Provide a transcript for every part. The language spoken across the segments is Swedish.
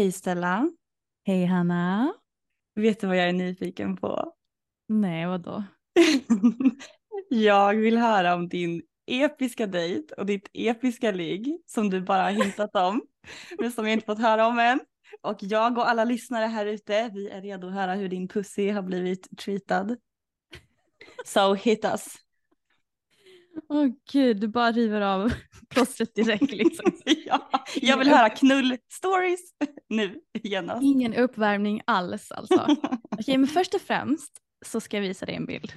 Hej Stella. Hej Hanna. Vet du vad jag är nyfiken på? Nej, vadå? jag vill höra om din episka dejt och ditt episka ligg som du bara har hintat om, men som jag inte fått höra om än. Och jag och alla lyssnare här ute, vi är redo att höra hur din pussy har blivit treatad. So hit us. Åh gud, du bara river av plåstret direkt liksom. ja, jag vill höra knull-stories nu genast. Ingen uppvärmning alls alltså. Okej, men först och främst så ska jag visa dig en bild.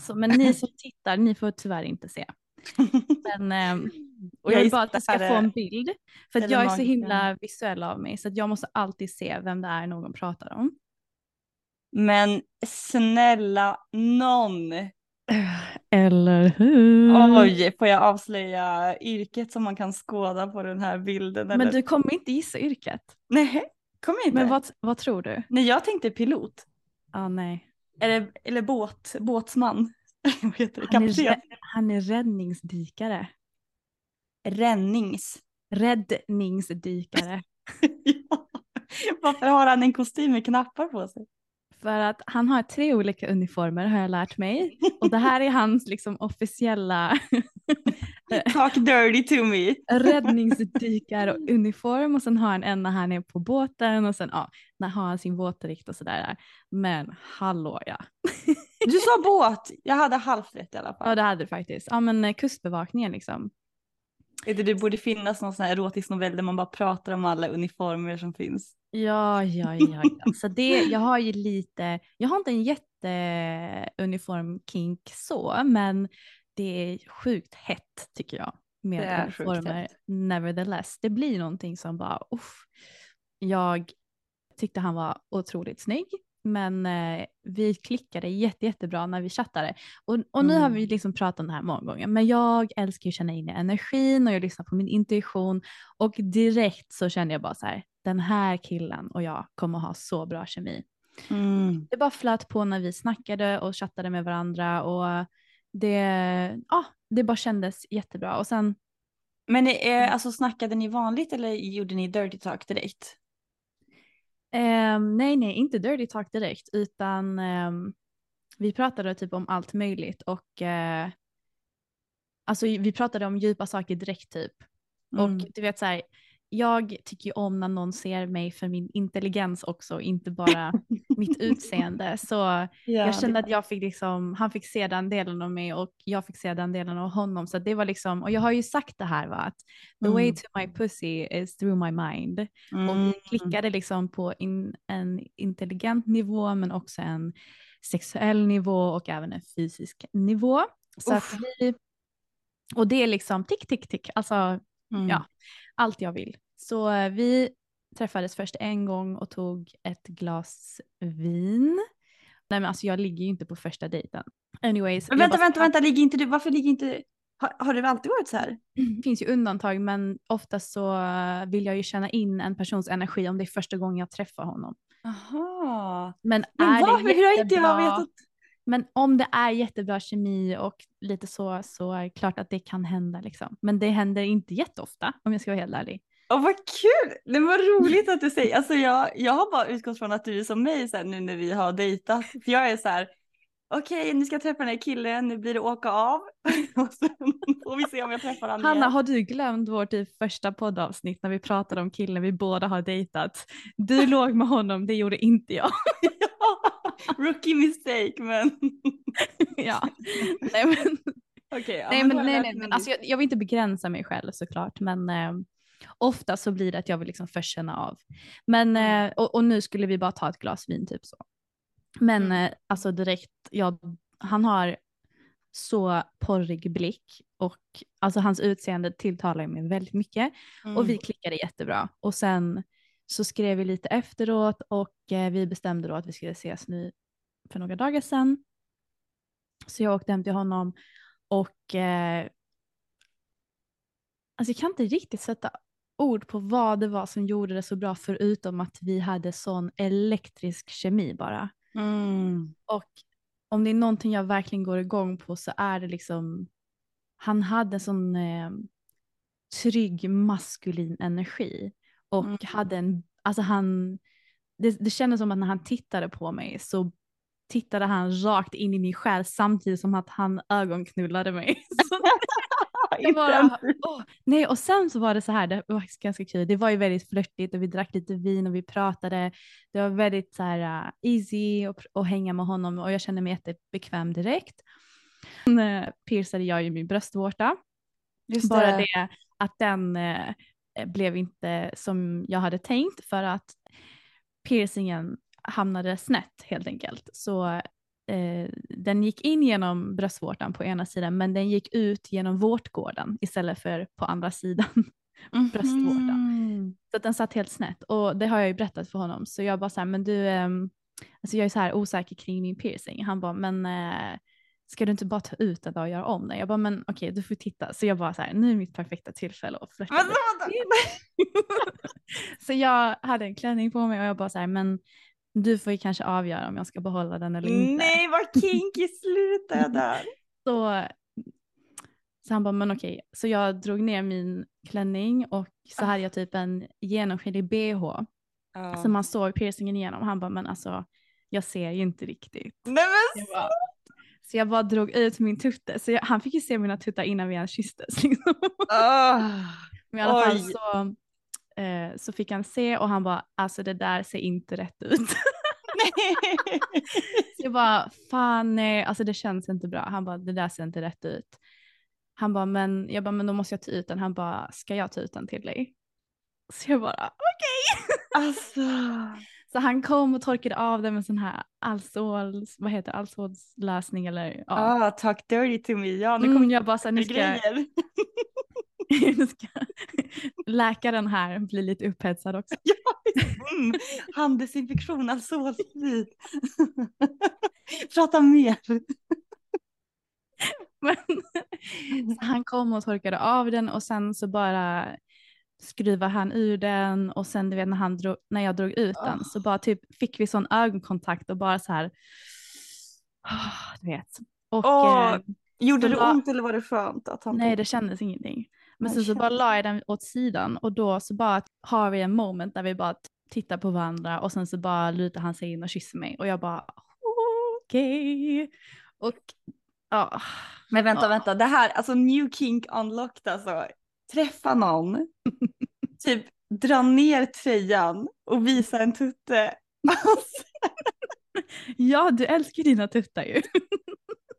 Så, men ni som tittar, ni får tyvärr inte se. Men eh, och jag vill bara att du ska få en bild. För jag är så himla visuell av mig så att jag måste alltid se vem det är någon pratar om. Men snälla någon. Eller hur? Oj, får jag avslöja yrket som man kan skåda på den här bilden? Eller? Men du kommer inte gissa yrket. Nej, kommer inte. Men vad, vad tror du? Nej, jag tänkte pilot. Ja, ah, nej. Eller, eller båt, båtsman. vad heter det? Han är, han är räddningsdykare. Räddnings? Räddningsdykare. ja. Varför har han en kostym med knappar på sig? För att han har tre olika uniformer har jag lärt mig. Och det här är hans liksom officiella Talk dirty to me. räddningsdykaruniform och sen har han en när han är på båten och sen ja, när har han sin våtdräkt och sådär. Men hallå ja. Du sa båt, jag hade halvt rätt i alla fall. Ja det hade du faktiskt. Ja men kustbevakningen liksom. Det, det borde finnas någon sån här erotisk novell där man bara pratar om alla uniformer som finns. Ja, ja, ja. ja. Så det, jag har ju lite, jag har inte en jätteuniform-kink så, men det är sjukt hett tycker jag med uniformer nevertheless. Det blir någonting som bara, uff. Jag tyckte han var otroligt snygg men eh, vi klickade jätte, jättebra när vi chattade. Och, och nu mm. har vi liksom pratat om det här många gånger, men jag älskar att känna in i energin och jag lyssnar på min intuition och direkt så kände jag bara så här, den här killen och jag kommer ha så bra kemi. Mm. Det bara flöt på när vi snackade och chattade med varandra och det, ja, det bara kändes jättebra. Och sen, Men eh, alltså snackade ni vanligt eller gjorde ni dirty talk direkt? Um, nej, nej, inte dirty talk direkt, utan um, vi pratade typ om allt möjligt och uh, alltså vi pratade om djupa saker direkt typ. Mm. Och du vet så här, jag tycker ju om när någon ser mig för min intelligens också, inte bara mitt utseende. Så ja, jag kände att jag fick liksom, han fick se den delen av mig och jag fick se den delen av honom. Så det var liksom, och jag har ju sagt det här va, att the mm. way to my pussy is through my mind. Mm. Och vi mm. klickade liksom på in, en intelligent nivå men också en sexuell nivå och även en fysisk nivå. Så vi Och det är liksom tick, tick, tick, alltså Mm. ja, allt jag vill. Så eh, vi träffades först en gång och tog ett glas vin. Nej men alltså jag ligger ju inte på första dejten. Anyways. Men vänta, bara- vänta, vänta, ligger inte du, varför ligger inte, har, har det alltid varit så här? Det finns ju undantag men oftast så eh, vill jag ju känna in en persons energi om det är första gången jag träffar honom. Aha. Men, Men är varför, det hur har inte jag jättebra- vetat? Men om det är jättebra kemi och lite så, så är det klart att det kan hända liksom. Men det händer inte jätteofta om jag ska vara helt ärlig. Åh vad kul! Det var roligt att du säger, alltså jag, jag har bara utgått från att du är som mig sen nu när vi har dejtat. För jag är så här, okej nu ska jag träffa den här killen, nu blir det åka av. Och sen får vi se om jag träffar honom Hanna, igen. har du glömt vårt typ första poddavsnitt när vi pratade om killen vi båda har dejtat? Du låg med honom, det gjorde inte jag. Rookie mistake men. ja. Nej men, Okej, ja, nej, men, nej, nej, men alltså, jag, jag vill inte begränsa mig själv såklart men eh, ofta så blir det att jag vill liksom först känna av. Men, Mm. eh, och, och nu skulle vi bara ta ett glas vin typ så. Men Mm. eh, alltså direkt, ja, han har så porrig blick och alltså hans utseende tilltalar mig väldigt mycket. Och vi Mm. klickade jättebra. Och sen så skrev vi lite efteråt och eh, vi bestämde då att vi skulle ses nu för några dagar sedan. Så jag åkte hem till honom och eh, alltså jag kan inte riktigt sätta ord på vad det var som gjorde det så bra förutom att vi hade sån elektrisk kemi bara. Mm. Och om det är någonting jag verkligen går igång på så är det liksom, han hade sån eh, trygg maskulin energi och Mm. hade en, alltså han, det, det kändes som att när han tittade på mig så tittade han rakt in i min själ samtidigt som att han ögonknullade mig. Det var, åh, nej, och sen så var det så här, det var ganska kul, det var ju väldigt flörtigt och vi drack lite vin och vi pratade. Det var väldigt så här uh, easy att hänga med honom och jag kände mig jättebekväm direkt. Sen eh, piercade jag ju min bröstvårta. Just Bara det. det att den eh, blev inte som jag hade tänkt för att piercingen hamnade snett helt enkelt. Så eh, den gick in genom bröstvårtan på ena sidan men den gick ut genom vårtgården istället för på andra sidan bröstvårtan. Mhm. Så den satt helt snett och det har jag ju berättat för honom. Så jag bara så här, men du, ehm, alltså jag är så här osäker kring min piercing. Han bara, men eh, ska du inte bara ta ut då och göra om den? Jag bara, men okej, du får titta. Så jag bara så här, nu är mitt perfekta tillfälle att flörta. Vänta, vänta. så jag hade en klänning på mig och jag bara så här, men du får ju kanske avgöra om jag ska behålla den eller inte. Nej vad kinky, sluta jag där. Så, så han bara, men okej. Så jag drog ner min klänning och så hade jag typ en genomskinlig bh. Ja. Så man såg piercingen igenom. Han bara, men alltså jag ser ju inte riktigt. Nej men Jag bara, så jag bara drog ut min tutte. Så jag, han fick ju se mina tuttar innan vi ens kysstes. Liksom. Ah. Men i alla fall Oj. så, eh, så fick han se och han bara, alltså det där ser inte rätt ut. Så jag bara, fan nej, alltså det känns inte bra. Han bara, det där ser inte rätt ut. Han bara, men jag bara, men då måste jag ta ut den. Han bara, ska jag ta ut den till dig? Så jag bara, okej. Alltså. Så han kom och torkade av den med sån här allsåls, vad heter det, allsålslösning eller ja. Ah, talk dirty to me. Ja, nu Mm, kommer jag bara så här, nu ska, nu ska läkaren här bli lite upphetsad också. Mm. Handdesinfektion, alkoholfri. Prata mer. Men, han kom och torkade av den och sen så bara skruvade han ur den och sen du vet när, han drog, när jag drog ut den så bara typ fick vi sån ögonkontakt och bara så här, ah, du vet. Och Åh, eh, Gjorde Så det ont eller var det skönt att han nej det kändes ingenting. Men sen så bara kändes- la jag den åt sidan och då så bara har vi en moment där vi bara tittar på varandra och sen så bara lutar han sig in och kysser mig och jag bara okej. Och ja, Men vänta, Ja. vänta. Det här, alltså new kink unlocked alltså. Träffa någon, typ dra ner tröjan och visa en tutte. Alltså, ja du älskar dina tuttar ju.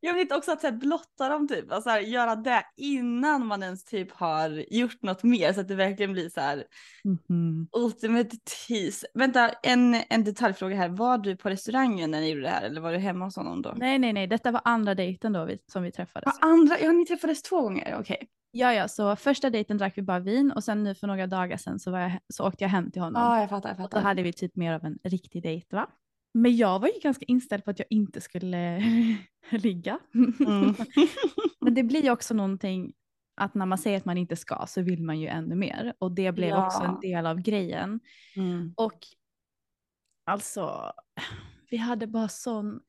Jag vet också att så här, blotta dem typ, alltså, här, göra det innan man ens typ har gjort något mer så att det verkligen blir så här Mhm. ultimate tease. Vänta, en, en detaljfråga här. Var du på restaurangen när ni gjorde det här eller var du hemma hos honom då? Nej, nej, nej, detta var andra dejten då vi, som vi träffades. Ja, andra, ja ni träffades två gånger, okej. Ja, ja, så första dejten drack vi bara vin och sen nu för några dagar sedan så, jag, så åkte jag hem till honom. Ja, jag fattar, jag Och då fattar. hade vi typ mer av en riktig dejt va? Men jag var ju ganska inställd på att jag inte skulle ligga. Mm. Men det blir ju också någonting att när man säger att man inte ska så vill man ju ännu mer. Och det blev Ja. också en del av grejen. Mm. Och alltså, vi hade bara sån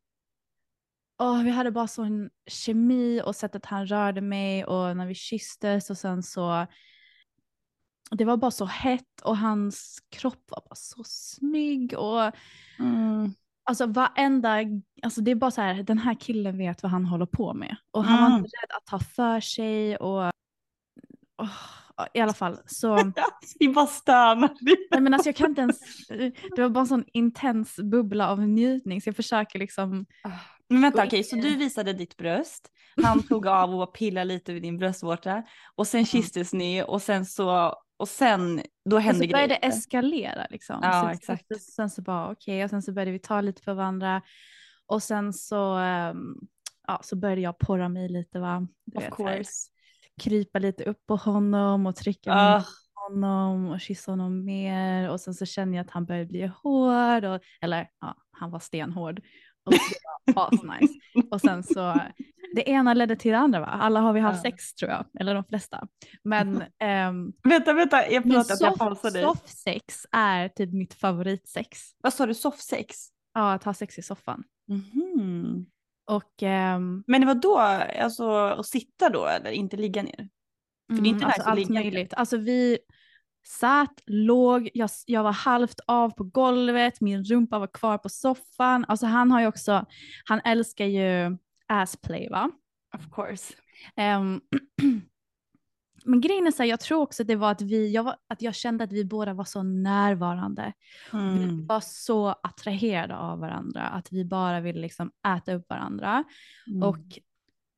Åh, vi hade bara sån kemi och sättet han rörde mig och när vi kysstes och sen så det var bara så hett och hans kropp var bara så snygg och Mm. alltså varenda, alltså det är bara så här, den här killen vet vad han håller på med och han var Mm. inte rädd att ta för sig och åh, i alla fall så Vi bara stönar. Nej men alltså jag kan inte ens, det var bara en sån intens bubbla av njutning så jag försöker liksom, Men vänta okej, in så du visade ditt bröst, han tog av och pillade lite vid din bröstvårta och sen kysstes ni och sen så, och sen, då och hände så började det grejer. eskalera liksom. Ja, så, exakt. Sen så bara okej och sen så började vi ta lite för varandra och sen så, ehm, ja så började jag porra mig lite va. Du Of vet, så här, course. krypa lite upp på honom och trycka mot honom och kyssa honom mer och sen så känner jag att han började bli hård, och, eller ja, han var stenhård. Och det var asnice. Och sen så, det ena ledde till det andra va? Alla har vi haft Ja. sex tror jag, eller de flesta. Men, ehm, Vänta, vänta, jag förlåt att jag pausar dig. softsex är typ mitt favoritsex. Vad sa du, softsex? Ja, att ha sex i soffan. Mhm. Och ehm, Men det var då, alltså att sitta då eller inte ligga ner? För det är inte Mm, alltså allt möjligt. Alltså vi satt, låg, jag, jag var halvt av på golvet, min rumpa var kvar på soffan. Alltså han har ju också, han älskar ju assplay va. Of course. Ehm, men grejen är så här, jag tror också att det var att vi, jag var, att jag kände att vi båda var så närvarande. Vi Mm. var så attraherade av varandra, att vi bara ville liksom äta upp varandra. Mm. Och,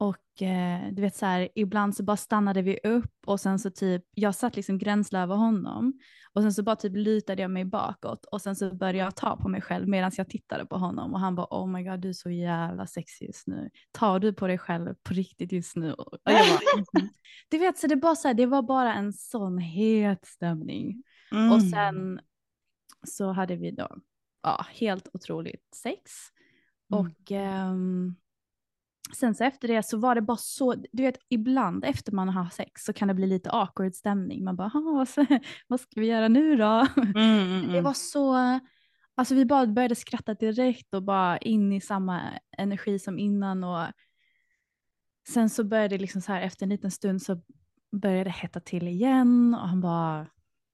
och eh, du vet så här, ibland så bara stannade vi upp och sen så typ, jag satt liksom gränsle över honom och sen så bara typ lutade jag mig bakåt och sen så började jag ta på mig själv medan jag tittade på honom och han bara oh my god du är så jävla sexig just nu. Tar du på dig själv på riktigt just nu? Och jag bara, "Mhm." Du vet så det, bara så här, det var bara en sån het stämning. Mm. Och sen så hade vi då ja, helt otroligt sex. Mm. Och ehm, sen så efter det så var det bara så, du vet ibland efter man har sex så kan det bli lite awkward stämning. Man bara, "Ha, vad, ska- vad ska vi göra nu då? Mm, mm, Det mm. var så, alltså vi bara började skratta direkt och bara in i samma energi som innan. Och sen så började det liksom så här efter en liten stund så började det hetta till igen och han bara,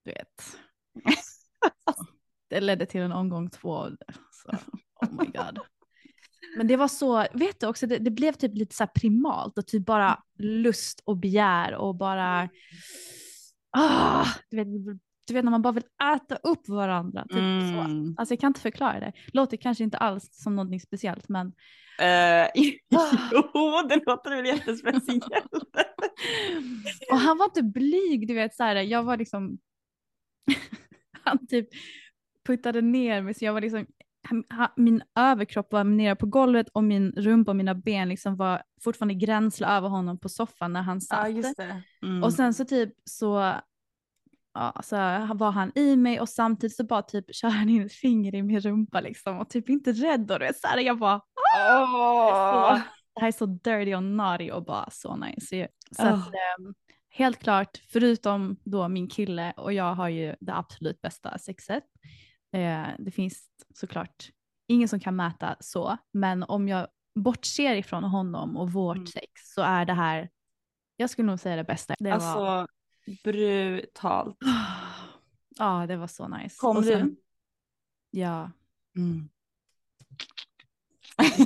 du vet. det ledde till en omgång två. Så, oh my god. Men det var så, vet du också, det, det blev typ lite så primalt och typ bara lust och begär och bara, ah, du, vet, du vet när man bara vill äta upp varandra. Typ så. Mm. Alltså jag kan inte förklara det. Låter kanske inte alls som någonting speciellt men Eh, jo, det låter väl jättespeciellt. och han var inte blyg, du vet så här, jag var liksom, han typ puttade ner mig så jag var liksom, min överkropp var nere på golvet och min rumpa och mina ben liksom var fortfarande gränsle över honom på soffan när han satt. ja, just det. Mm. Och sen så typ så, ja, så var han i mig och samtidigt så bara typ kör han in ett finger i min rumpa liksom och typ inte rädd och du vet så här, jag bara Åh. så, det här är så dirty och naughty och bara så nice. Så Oh. att, ehm, helt klart, förutom då min kille och jag har ju det absolut bästa sexet. Eh, det finns såklart ingen som kan mäta så, men om jag bortser ifrån honom och vårt Mm. sex så är det här, jag skulle nog säga det bästa. Det Alltså var, brutalt. ja det var så nice. Kom Och du? sen- Ja. Mm.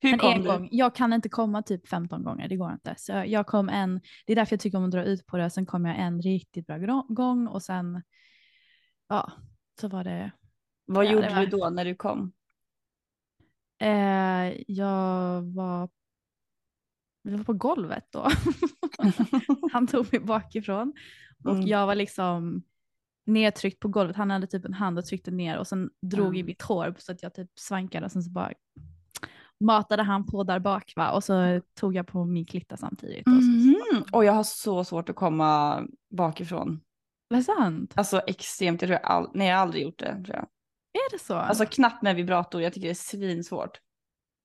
Hur Men kom en du? gång, jag kan inte komma typ 15 gånger, det går inte. Så jag kom en, det är därför jag tycker om att dra ut på det, sen kom jag en riktigt bra gång och sen, ja, så var det, Vad Ja, gjorde det var- du då när du kom? eh, jag var vi var på golvet då. han tog mig bakifrån och Mm. jag var liksom nedtryckt på golvet. Han hade typ en hand och tryckte ner och sen drog i Mm. mitt hår så att jag typ svankade och sen så bara matade han på där bak va och så tog jag på min klitta samtidigt. Och så, Mhm. Och jag har så svårt att komma bakifrån. Var det sant? Alltså extremt, jag tror jag, all... nej, jag har aldrig gjort det. Tror jag. Är det så? Alltså knappt med vibrator, jag tycker det är svinsvårt.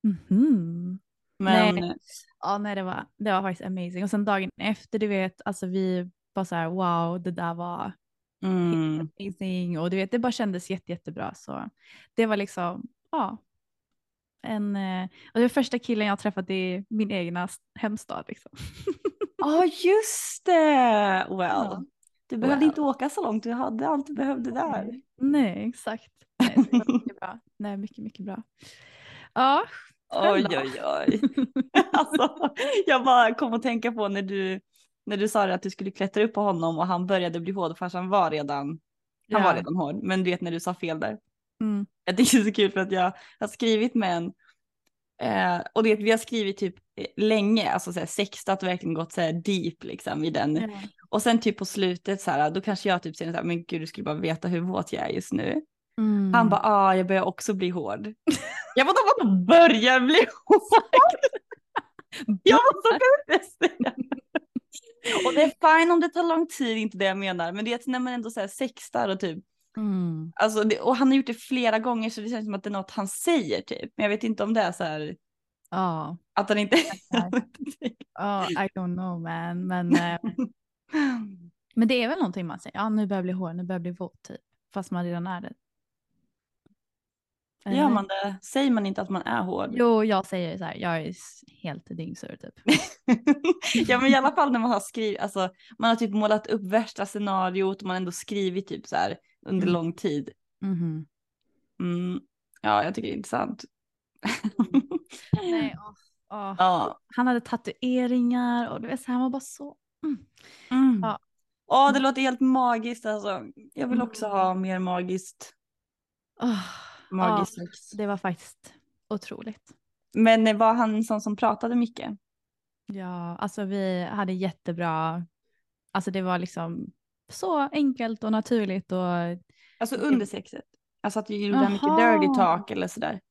Mhm. Men Nej. Ja, nej, det var, det var faktiskt amazing. Och sen dagen efter, du vet, alltså vi bara så här, wow, det där var mm, amazing. Och du vet, det bara kändes jätte, jättebra. Så det var liksom, ja. En, eh, och det var första killen jag träffat i min egna hemstad. Liksom. Ja just det! Well. Ja. Du behövde Well. inte åka så långt, du hade allt du behövde där. Nej, exakt. Nej, mycket bra. Nej, mycket, mycket bra. Ja, Oj oj oj. alltså, jag bara kom att tänka på när du, när du sa att du skulle klättra upp på honom och han började bli hård fast han var redan, han Ja. var redan hård. Men du vet när du sa fel där. mm, Jag tycker det är så kul för att jag har skrivit med en eh, och det, vi har skrivit typ eh, länge, alltså så här, sextat och verkligen gått så deep liksom i den. ja. Och sen typ på slutet så här, då kanske jag typ säger så här, men gud du skulle bara veta hur våt jag är just nu. Mm. Han bara, ah jag börjar också bli hård. jag bara, vadå börjar bli hård? jag var så ledsen. Och det är fine om det tar lång tid, inte det jag menar. Men det är när man ändå så här sextar och typ, Mm. alltså det, och han har gjort det flera gånger så det känns som att det är något han säger typ. Men jag vet inte om det är så här, Ja, att han inte... ja, I don't know man. Men, eh, men det är väl någonting man säger, ja nu börjar jag bli hård, nu börjar jag bli våt typ. Fast man redan är det. Gör man det? Säger man inte att man är hård? Jo, jag säger så här, jag är helt dyngsur typ. ja men i alla fall när man har skrivit, alltså man har typ målat upp värsta scenariot och man har ändå skrivit typ så här under Mm. lång tid. Mhm. Mm. Ja jag tycker det är intressant. Nej, åh, åh. ja. Han hade tatueringar och du vet, så här, han var bara så... Mm. Mm. Ja. Åh det låter helt magiskt alltså. Jag vill också Mm. ha mer magiskt, Åh, magiskt ja, sex. det var faktiskt otroligt. Men eh, var han sån som pratade mycket? Ja, alltså vi hade jättebra, alltså det var liksom så enkelt och naturligt och Alltså under sexet? Alltså att du gjorde mycket dirty talk eller sådär?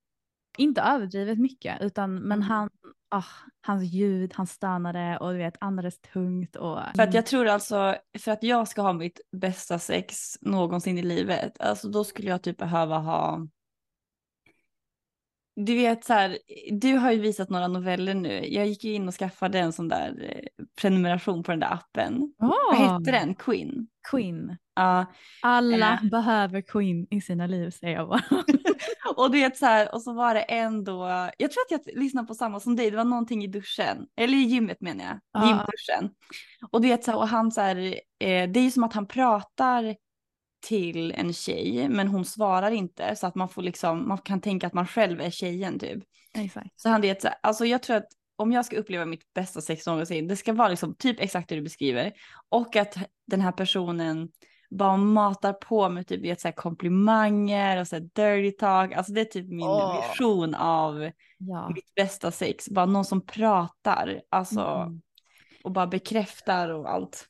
inte överdrivet mycket utan men Mm. han, oh, hans ljud, han stannade och du vet andades tungt och För att jag tror alltså, för att jag ska ha mitt bästa sex någonsin i livet, alltså då skulle jag typ behöva ha du vet så här, du har ju visat några noveller nu. Jag gick ju in och skaffade en sån där eh, prenumeration på den där appen. Vad Ah, hette den? Queen? Queen. Ja. Alla Eh. behöver Queen i sina liv säger jag bara. och du vet så här, och så var det ändå, jag tror att jag lyssnade på samma som dig, det var någonting i duschen, eller i gymmet menar jag, Ja. gymduschen. Och du vet så här, och han så här, eh, det är ju som att han pratar till en tjej, men hon svarar inte, så att man får liksom, man kan tänka att man själv är tjejen typ. Exakt. Så han vet alltså jag tror att om jag ska uppleva mitt bästa sex någonsin, det ska vara liksom typ exakt det du beskriver. Och att den här personen bara matar på med typ vet, så här komplimanger och så här dirty talk. Alltså det är typ min Åh. vision av Ja. mitt bästa sex. Bara någon som pratar, alltså Mm. och bara bekräftar och allt.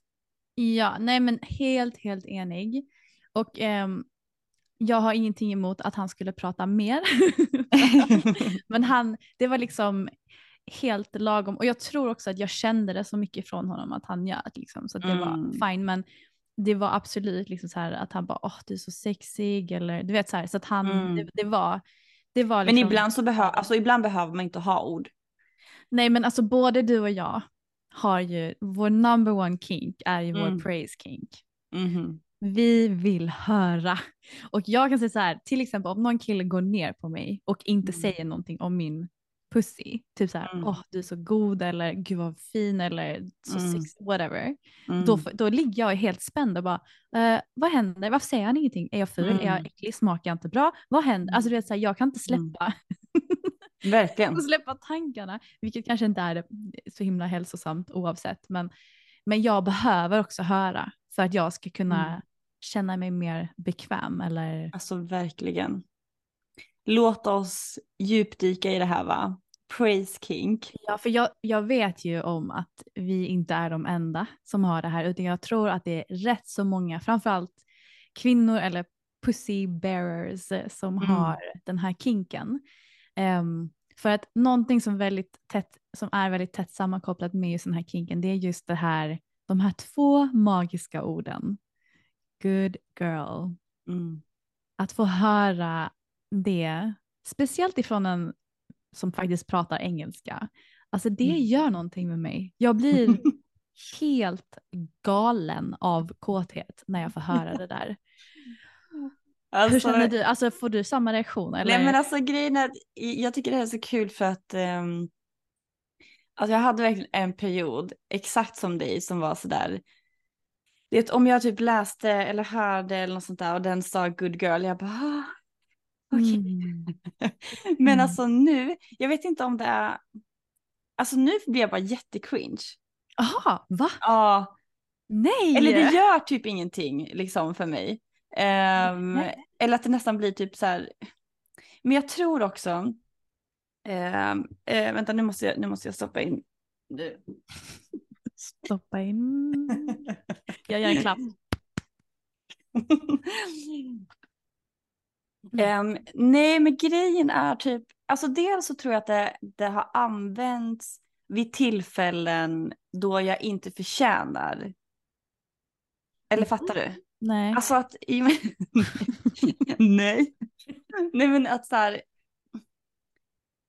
Ja, nej men helt, helt enig. Och ehm, jag har ingenting emot att han skulle prata mer. men han, det var liksom helt lagom. Och jag tror också att jag kände det så mycket från honom att han gör liksom. Så att det Mm. var fine. Men det var absolut liksom så här att han bara, åh du är så sexig eller du vet så här. Så att han, Mm. det, det var, det var Men liksom, ibland så behöver, alltså ibland behöver man inte ha ord. Nej men alltså både du och jag har ju, vår number one kink är ju vår Mm. praise kink. Mhm. Vi vill höra. Och jag kan säga så här, till exempel om någon kille går ner på mig och inte Mm. säger någonting om min pussy, typ så här, åh Mm. du är så god eller gud vad fin eller så Mm. sexy, whatever. Mm. Då, då ligger jag helt spänd och bara, eh, vad händer? Varför säger han ingenting? Är jag ful? Är jag Mm. äcklig? Smakar jag inte bra? Vad händer? Alltså du vet så här, jag kan inte Mm. släppa Verkligen. släppa tankarna, vilket kanske inte är så himla hälsosamt oavsett. Men, men jag behöver också höra för att jag ska kunna Mm. Känna mig mer bekväm eller Alltså verkligen. Låt oss djupdyka i det här va. praise kink. Ja, för jag, jag vet ju om att vi inte är de enda som har det här, utan jag tror att det är rätt så många, framförallt kvinnor eller pussy bearers eh, som Mm. har den här kinken. Ehm, för att någonting som, väldigt tätt, som är väldigt tätt sammankopplat med just den här kinken, det är just det här, de här två magiska orden. Good girl. Mm. Att få höra det, speciellt ifrån en som faktiskt pratar engelska. Alltså det Mm. gör någonting med mig. Jag blir helt galen av kåthet när jag får höra det där. Hur känner du? Alltså får du samma reaktion? Eller? Nej men alltså grejen är att jag tycker det här är så kul för att um, alltså jag hade verkligen en period exakt som dig som var sådär. Det om jag typ läste eller hörde eller något sånt där och den sa good girl, jag bara ah, okej. Mm. Men Mm. alltså nu, jag vet inte om det är, alltså nu blir jag bara jättecringe. Aha, va? Ja, Nej! eller det gör typ ingenting liksom för mig. Nej. eller att det nästan blir typ så här. Men jag tror också. ehm, eh, vänta nu måste jag, nu måste jag stoppa in. Stoppa in. Jag gör en klapp. Ehm, nej men grejen är typ, alltså dels så tror jag att det, det har använts vid tillfällen då jag inte förtjänar. Eller fattar du? Nej. Alltså att, i, nej. Nej men att så här.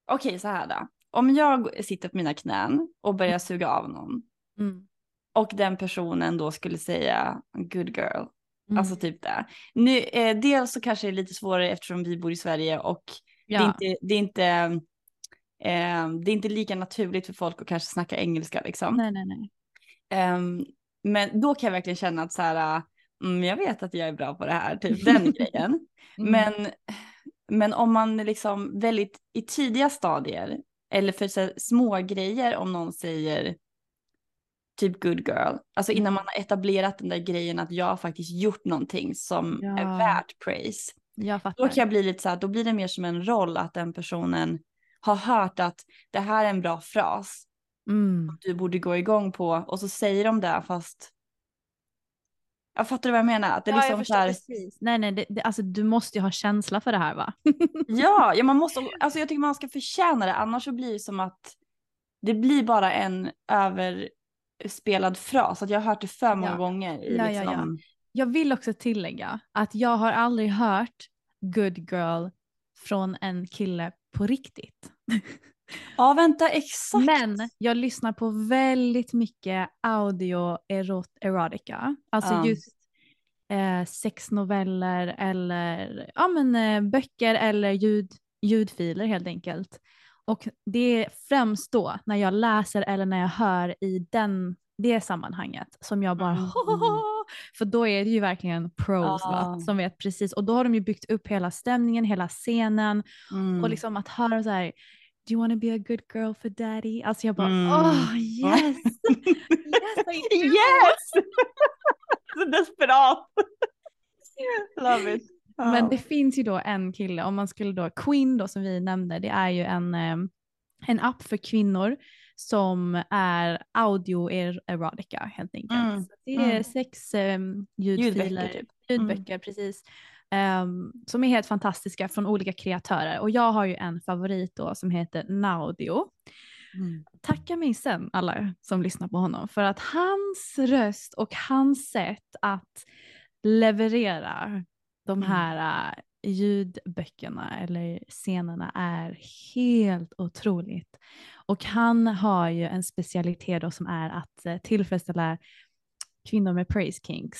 Okej så här då. Om jag sitter på mina knän och börjar suga av någon Mm. och den personen då skulle säga good girl. Mm. Alltså typ det. Nu, eh, dels så kanske det är lite svårare eftersom vi bor i Sverige och ja. det är inte, det är inte, eh, det är inte lika naturligt för folk att kanske snacka engelska liksom. Nej, nej, nej. Ehm, men då kan jag verkligen känna att så här, mm, jag vet att jag är bra på det här, typ den grejen. Mm. Men, men om man liksom väldigt i tidiga stadier eller för så här, små grejer om någon säger typ good girl, alltså Mm. innan man har etablerat den där grejen att jag har faktiskt gjort någonting som Ja. är värt praise. Jag Då kan jag bli lite så här, då blir det mer som en roll att den personen har hört att det här är en bra fras Mm. du borde gå igång på och så säger de det fast jag fattar du vad jag menar? Att det är Ja, jag liksom förstår så här, precis. Nej, nej, det, det, alltså du måste ju ha känsla för det här va? ja, ja, man måste, alltså jag tycker man ska förtjäna det annars så blir det som att det blir bara en överspelad fras, att jag har hört det för många Ja. gånger. I Ja, ja, liksom, Jag vill också tillägga att jag har aldrig hört good girl från en kille på riktigt. ja. vänta, exakt. Men jag lyssnar på väldigt mycket audio erot erotica. Alltså Ja. just eh, sexnoveller eller ja, men, eh, böcker eller ljud, ljudfiler helt enkelt. Och det är främst då när jag läser eller när jag hör i den, det sammanhanget som jag bara Mm. För då är det ju verkligen pros va, Ja. som vet precis. Och då har de ju byggt upp hela stämningen, hela scenen. Mm. Och liksom att höra så här, do you want to be a good girl for daddy? Alltså jag bara, Mm. oh yes! yes I do! yes! så desperat. Love it. Men det finns ju då en kille, om man skulle då, Queen då som vi nämnde, det är ju en, eh, en app för kvinnor som är audio er erotica helt enkelt. Mm, Så det är mm. sex eh, ljudfiler, Ljudböcker typ. ljudböcker precis. ehm, som är helt fantastiska från olika kreatörer. Och jag har ju en favorit då som heter Naudio. Mm. tacka mig sen alla som lyssnar på honom för att hans röst och hans sätt att leverera de Mm. här äh, ljudböckerna eller scenerna är helt otroligt. Och han har ju en specialitet då som är att eh, tillfredsställa kvinnor med praise kinks.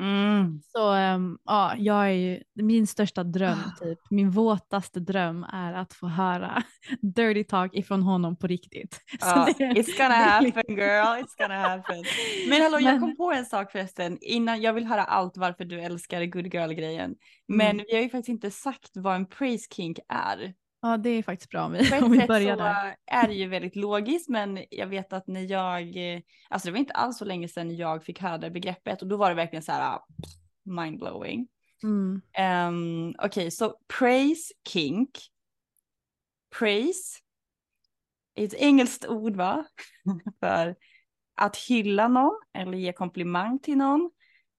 Mm. Så ehm, ja, jag är ju, min största dröm, Ah. typ, min våtaste dröm är att få höra dirty talk ifrån honom på riktigt. Ja, det- it's gonna happen liksom- girl, it's gonna happen. Men hallå, jag kom på en sak förresten innan jag vill höra allt varför du älskar good girl grejen. Men Mm. vi har ju faktiskt inte sagt vad en praise kink är. Ja, det är faktiskt bra om vi, På ett om vi sätt börjar så där. är det ju väldigt logiskt men jag vet att när jag, alltså det var inte alls så länge sedan jag fick höra det begreppet och då var det verkligen så här mindblowing. Mm. Um, Okej, så praise kink. Praise ett engelskt ord va? för att hylla någon eller ge komplimang till någon.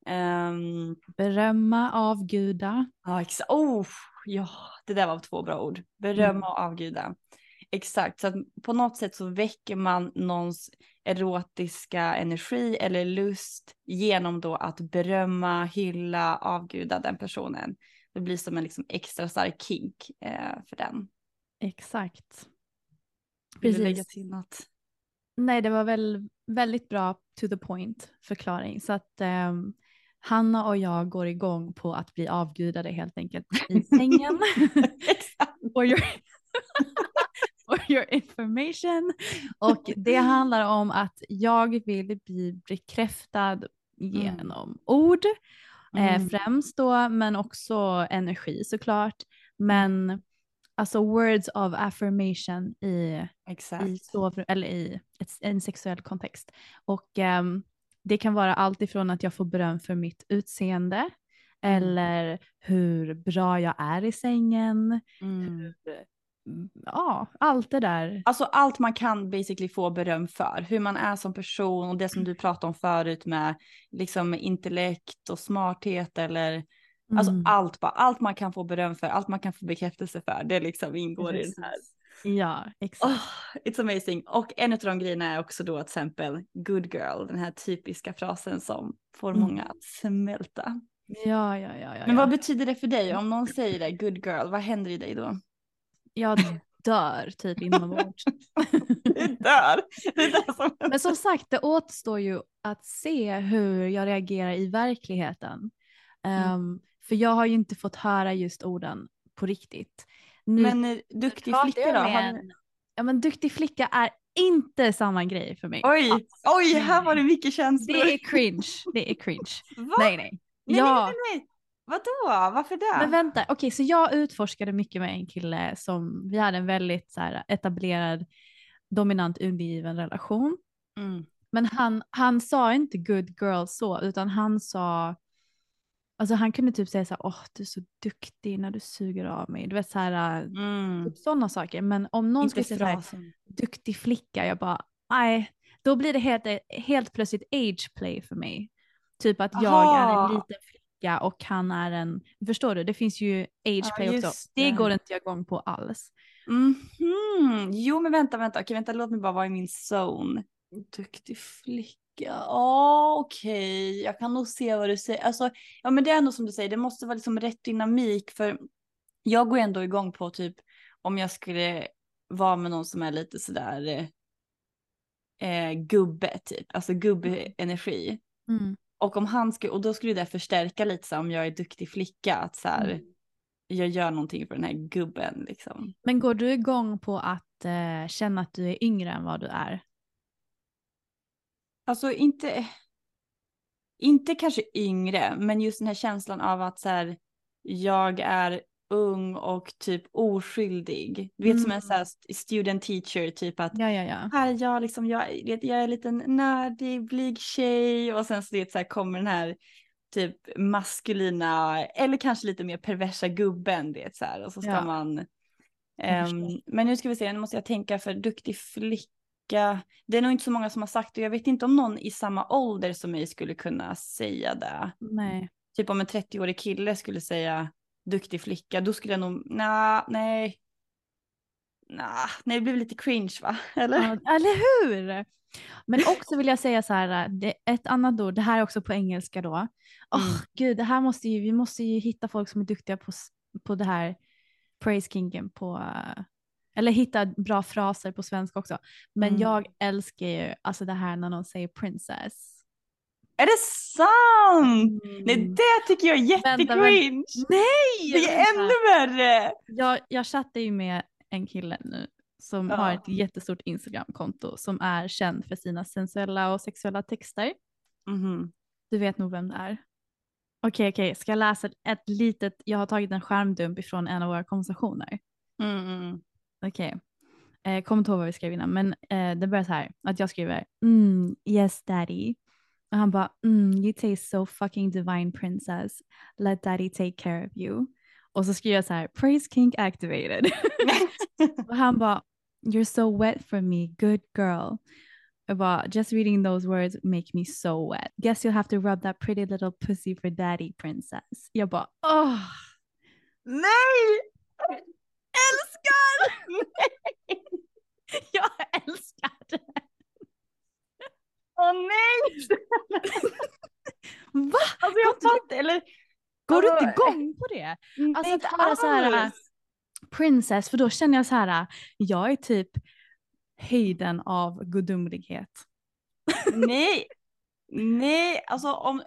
Um, Berömma, avguda. ja, exakt. Oh, ja, det där var två bra ord. Berömma Mm. och avguda. Exakt, så att på något sätt så väcker man någons erotiska energi eller lust genom då att berömma, hylla, avguda den personen. Det blir som en liksom extra stark kink eh, för den. Exakt. Vill Precis. Nej, det var väl väldigt bra to the point förklaring. Så att ehm, Hanna och jag går igång på att bli avgudade helt enkelt i sängen. For, your for your information. Och det handlar om att jag vill bli bekräftad genom ord. Eh, Mm. främst då, men också energi såklart. Men alltså words of affirmation i Exakt. i, sovrum, eller i ett, en sexuell kontext. Och ehm, det kan vara allt ifrån att jag får beröm för mitt utseende eller hur bra jag är i sängen. Mm. Mm, Ja, allt det där. Alltså allt man kan basically få beröm för. Hur man är som person och det som du pratade om förut med liksom intellekt och smarthet eller alltså Mm, allt bara. Allt man kan få beröm för, allt man kan få bekräftelse för. Det liksom ingår i den här. Ja, exakt. Oh, it's amazing. Och en av de grejerna är också då till exempel good girl, den här typiska frasen som får Mm. många att smälta. Ja, ja, ja. ja, Men ja. vad betyder det för dig? Om någon säger det, good girl, vad händer i dig då? Jag dör typ inombords. Du dör. Det är som Men som sagt, det återstår ju att se hur jag reagerar i verkligheten. Mm. Ehm, för jag har ju inte fått höra just orden på riktigt. Men eh, duktig flicka då? Har. Ja men duktig flicka är inte samma grej för mig. Oj, alls. oj, här var det mycket känslor. Det är cringe. Det är cringe. Va? Nej nej. nej, ja. nej, nej, nej. Vadå? Varför det? Men vänta, okej så jag utforskade mycket med en kille som vi hade en väldigt så här, etablerad dominant undergiven relation. Mm. Men han, han sa inte good girl så, utan han sa, alltså han kunde typ säga så här, åh du är så duktig när du suger av mig. Du vet så här, Mm. typ sådana saker. Men om någon skulle säga så här, duktig flicka, jag bara, nej, då blir det helt, helt plötsligt age play för mig. Typ att jag är en liten flicka och han är en, förstår du, det finns ju age Ja, play också. Det det. går inte jag igång på alls. Mhm. Jo, men vänta, vänta. Okej, vänta, låt mig bara vara i min zone. Duktig flicka. Ja, okej. Jag kan nog se vad du säger. Alltså, ja, men det är nog som du säger. Det måste vara liksom rätt dynamik för jag går ändå igång på typ om jag skulle vara med någon som är lite sådär eh, eh, gubbe typ, alltså gubbenergi. Mm. Och om han skulle, och då skulle det förstärka lite så här, om jag är duktig flicka, att så här, Mm. jag gör någonting för den här gubben liksom. Men går du igång på att eh, känna att du är yngre än vad du är? Alltså inte, inte kanske yngre, men just den här känslan av att så här, jag är ung och typ oskyldig. Du vet som en så här st- student teacher, typ att Ja, ja, ja. här är jag liksom, jag, jag är en liten nördig, blyg tjej och sen så, det, så här, kommer den här typ maskulina eller kanske lite mer perversa gubben, det så här och så ska man. Ehm, men nu ska vi se, nu måste jag tänka för duktig flicka. Det är nog inte så många som har sagt det. Jag vet inte om någon i samma ålder som mig skulle kunna säga det. Nej. Typ om en 30-årig kille skulle säga duktig flicka, då skulle jag nog, nah, nej. Nah, nej, det blir lite cringe va? Eller? Ja, eller hur? Men också vill jag säga så här, ett annat ord, det här är också på engelska då. Åh Mm. gud, det här måste ju, vi måste ju hitta folk som är duktiga på, på det här praise kingen på, eller hitta bra fraser på svenska också. Men Mm. jag älskar ju alltså det här när någon säger princess. Är det sant? Nej, Mm. det tycker jag är jättecringe. Nej! Det är vänta. ännu värre. Jag, jag chattar ju med en kille nu som Ja. har ett jättestort Instagramkonto som är känd för sina sensuella och sexuella texter. Mhm. Du vet nog vem det är. Okej, okej, ska jag läsa ett litet, jag har tagit en skärmdump ifrån en av våra konversationer. Mm, Okej, eh, kommer inte ihåg vad vi skrev innan, men eh, det börjar så här, att jag skriver mm, yes daddy. Och han bara mm, you taste so fucking divine princess. Let daddy take care of you. Och så skriver jag så här, praise king activated. och han bara You're so wet for me, good girl. Jag bara, just reading those words make me so wet. Guess you'll have to rub that pretty little pussy for daddy princess. Jag bara, åh. Nej! Älskar! Jag älskar det. Åh nej! Va? Alltså jag fattar, eller Går du Alltså, inte igång på det? nej, Alltså att inte höra så här, alls. princess, för då känner jag så här, jag är typ höjden av gudomlighet. Nej, nej, alltså om...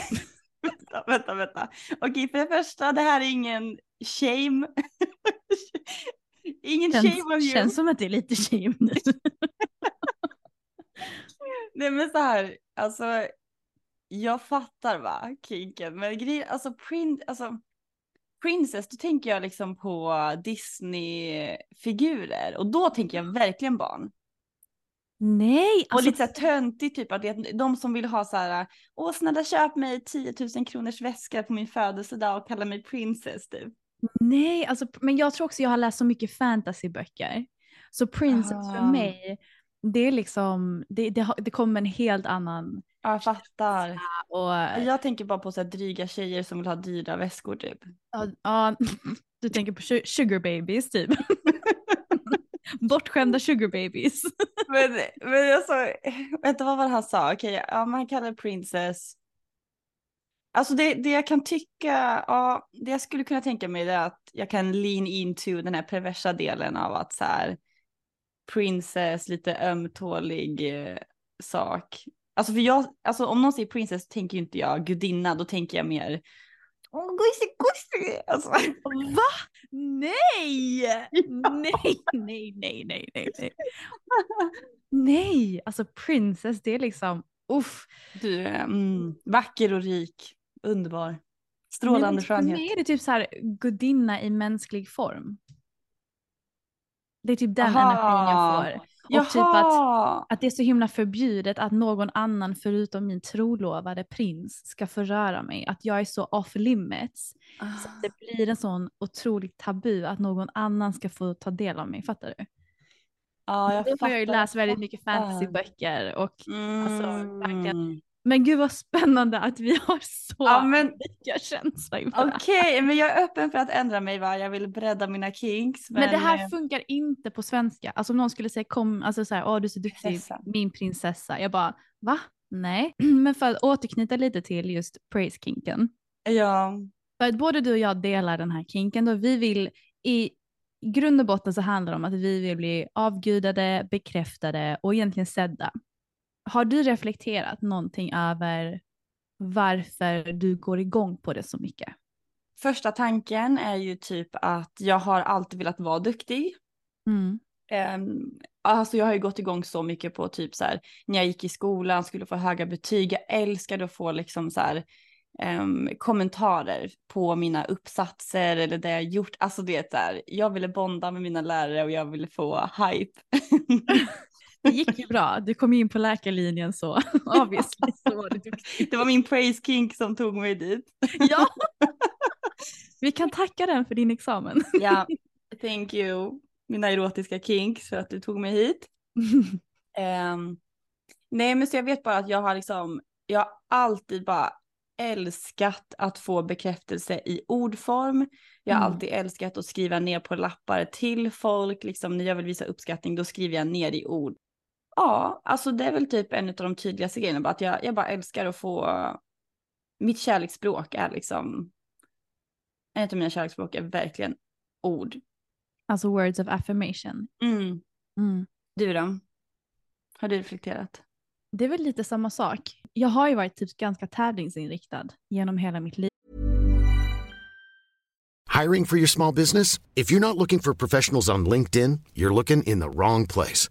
vänta, vänta, vänta. Okej, för det första, det här är ingen shame. Ingen shame of Känns, you. känns som att det är lite shame nu. Nej men så här, alltså jag fattar va, kinken, men grejen, alltså, prin, alltså Princess, då tänker jag liksom på Disney-figurer och då tänker jag verkligen barn. Nej, Och alltså, lite så här töntigt typ, att de som vill ha så här, åh snälla köp mig 10 000 kronors väska på min födelsedag och kalla mig princess typ. Nej, alltså, men jag tror också jag har läst så mycket fantasyböcker. Så princess för Ah. mig, det är liksom, det, det, det kommer en helt annan Ja, jag fattar. och Jag tänker bara på så här dryga tjejer som vill ha dyra väskor typ. ja, ja, du tänker på su- sugar babies typ. Bortskämda sugar babies. Men, men alltså, vänta vad var det han sa? Okej, ja man kallar princess. Alltså det, det jag kan tycka, ja, det jag skulle kunna tänka mig är att jag kan lean into den här perversa delen av att så här princess, lite ömtålig eh, sak. Alltså för jag, alltså om någon säger princess tänker ju inte jag gudinna, då tänker jag mer Åh, gossi, gossi! Alltså, Va? Nej! Nej, nej, nej, nej, nej, nej. Nej, alltså princess det är liksom, uff. du är mm, vacker och rik, underbar, strålande men För skönhet. mig är det typ så här gudinna i mänsklig form. Det är typ den Aha. energin jag får. Och typ att, Jaha! att det är så himla förbjudet att någon annan förutom min trolovade prins ska förröra mig. Att jag är så off limits. Så att det blir en sån otroligt tabu att någon annan ska få ta del av mig. Fattar du? Ja, jag Då har jag ju fattar, läst väldigt mycket fattar. fantasyböcker. Och, alltså, verkligen. Men gud vad spännande att vi har så Ja, men- lika känsla inför. Okej, men jag är öppen för att ändra mig va? Jag vill bredda mina kinks. Men, Men det här eh, funkar inte på svenska. Alltså om någon skulle säga kom, alltså så här, åh du är så duktig, Prinsessa. min prinsessa. Jag bara, va? Nej. Men för att återknyta lite till just praise kinken. Ja, För att både du och jag delar den här kinken då vi vill i grund och botten så handlar det om att vi vill bli avgudade, bekräftade och egentligen sedda. Har du reflekterat någonting över varför du går igång på det så mycket? första tanken är ju typ att jag har alltid velat vara duktig. Mm. Um, alltså jag har ju gått igång så mycket på typ så här när jag gick i skolan skulle få höga betyg. Jag älskade att få liksom så här ehm, kommentarer på mina uppsatser eller det jag gjort. Alltså det är så här, jag ville bonda med mina lärare och jag ville få hype. Det gick ju bra. Du kom in på läkarlinjen så obviously så var duktig. det var min praise kink som tog mig dit. Ja. Vi kan tacka den för din examen. Ja, thank you mina erotiska kinks för att du tog mig hit. Ehm, nej men så jag vet bara att jag har liksom, jag har alltid bara älskat att få bekräftelse i ordform. Jag har Mm. alltid älskat att skriva ner på lappar till folk, liksom när jag vill visa uppskattning då skriver jag ner i ord. Ja, alltså det är väl typ en av de tydligaste grejerna, bara att jag, jag bara älskar att få, mitt kärleksspråk är liksom, en av mina kärleksspråk är verkligen ord. Alltså words of affirmation. Mm. Mm. Du då? Har du reflekterat? Det är väl lite samma sak. Jag har ju varit typ ganska tävlingsinriktad genom hela mitt liv. Hiring for your small business? If you're not looking for professionals on LinkedIn, you're looking in the wrong place.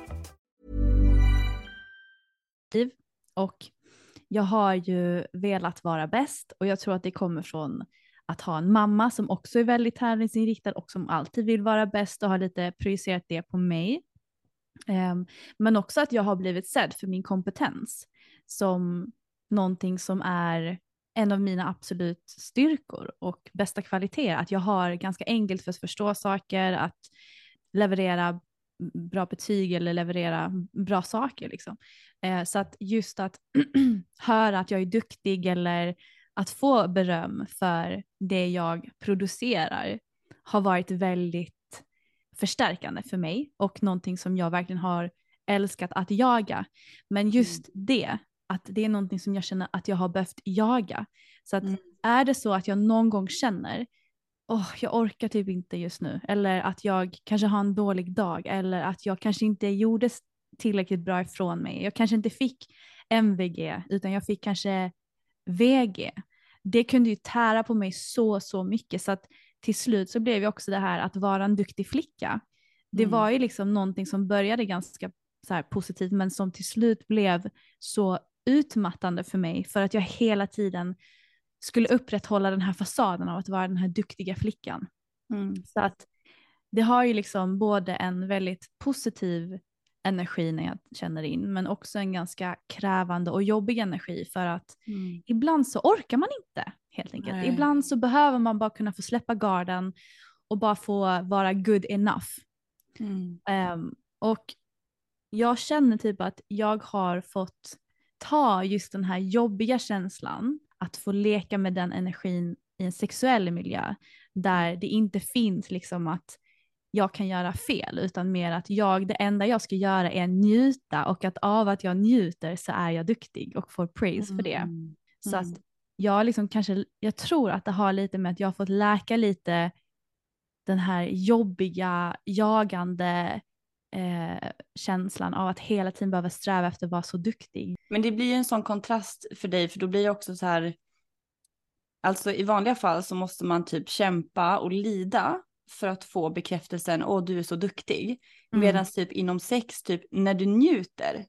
Och jag har ju velat vara bäst och jag tror att det kommer från att ha en mamma som också är väldigt tävlingsinriktad och som alltid vill vara bäst och har lite projicerat det på mig. Ehm, men också att jag har blivit sedd för min kompetens som någonting som är en av mina absolut styrkor och bästa kvaliteter. Att jag har ganska enkelt för att förstå saker, att leverera bra betyg eller leverera bra saker. Liksom. Eh, så att just att höra att jag är duktig eller att få beröm för det jag producerar har varit väldigt förstärkande för mig och någonting som jag verkligen har älskat att jaga. Men just det, att det är någonting som jag känner att jag har behövt jaga. Så att är det så att jag någon gång känner åh, jag orkar typ inte just nu. Eller att jag kanske har en dålig dag. Eller att jag kanske inte gjorde tillräckligt bra ifrån mig. Jag kanske inte fick MVG utan jag fick kanske VG. Det kunde ju tära på mig så, så mycket. Så att till slut så blev ju också det här att vara en duktig flicka. Det Mm. var ju liksom någonting som började ganska så här positivt men som till slut blev så utmattande för mig för att jag hela tiden skulle upprätthålla den här fasaden av att vara den här duktiga flickan. Mm. Så att det har ju liksom både en väldigt positiv energi när jag känner in men också en ganska krävande och jobbig energi för att Mm. ibland så orkar man inte helt enkelt. Nej. Ibland så behöver man bara kunna få släppa garden och bara få vara good enough. Mm. Ehm, och jag känner typ att jag har fått ta just den här jobbiga känslan, att få leka med den energin i en sexuell miljö där det inte finns liksom att jag kan göra fel utan mer att jag, det enda jag ska göra är njuta och att av att jag njuter så är jag duktig och får praise för det. Mm. Så Mm. att jag liksom kanske, jag tror att det har lite med att jag har fått läka lite den här jobbiga, jagande eh, känslan av att hela tiden behöva sträva efter att vara så duktig. Men det blir ju en sån kontrast för dig för då blir det också så här. Alltså i vanliga fall så måste man typ kämpa och lida för att få bekräftelsen, åh du är så duktig. Mm. Medan typ inom sex, typ när du njuter,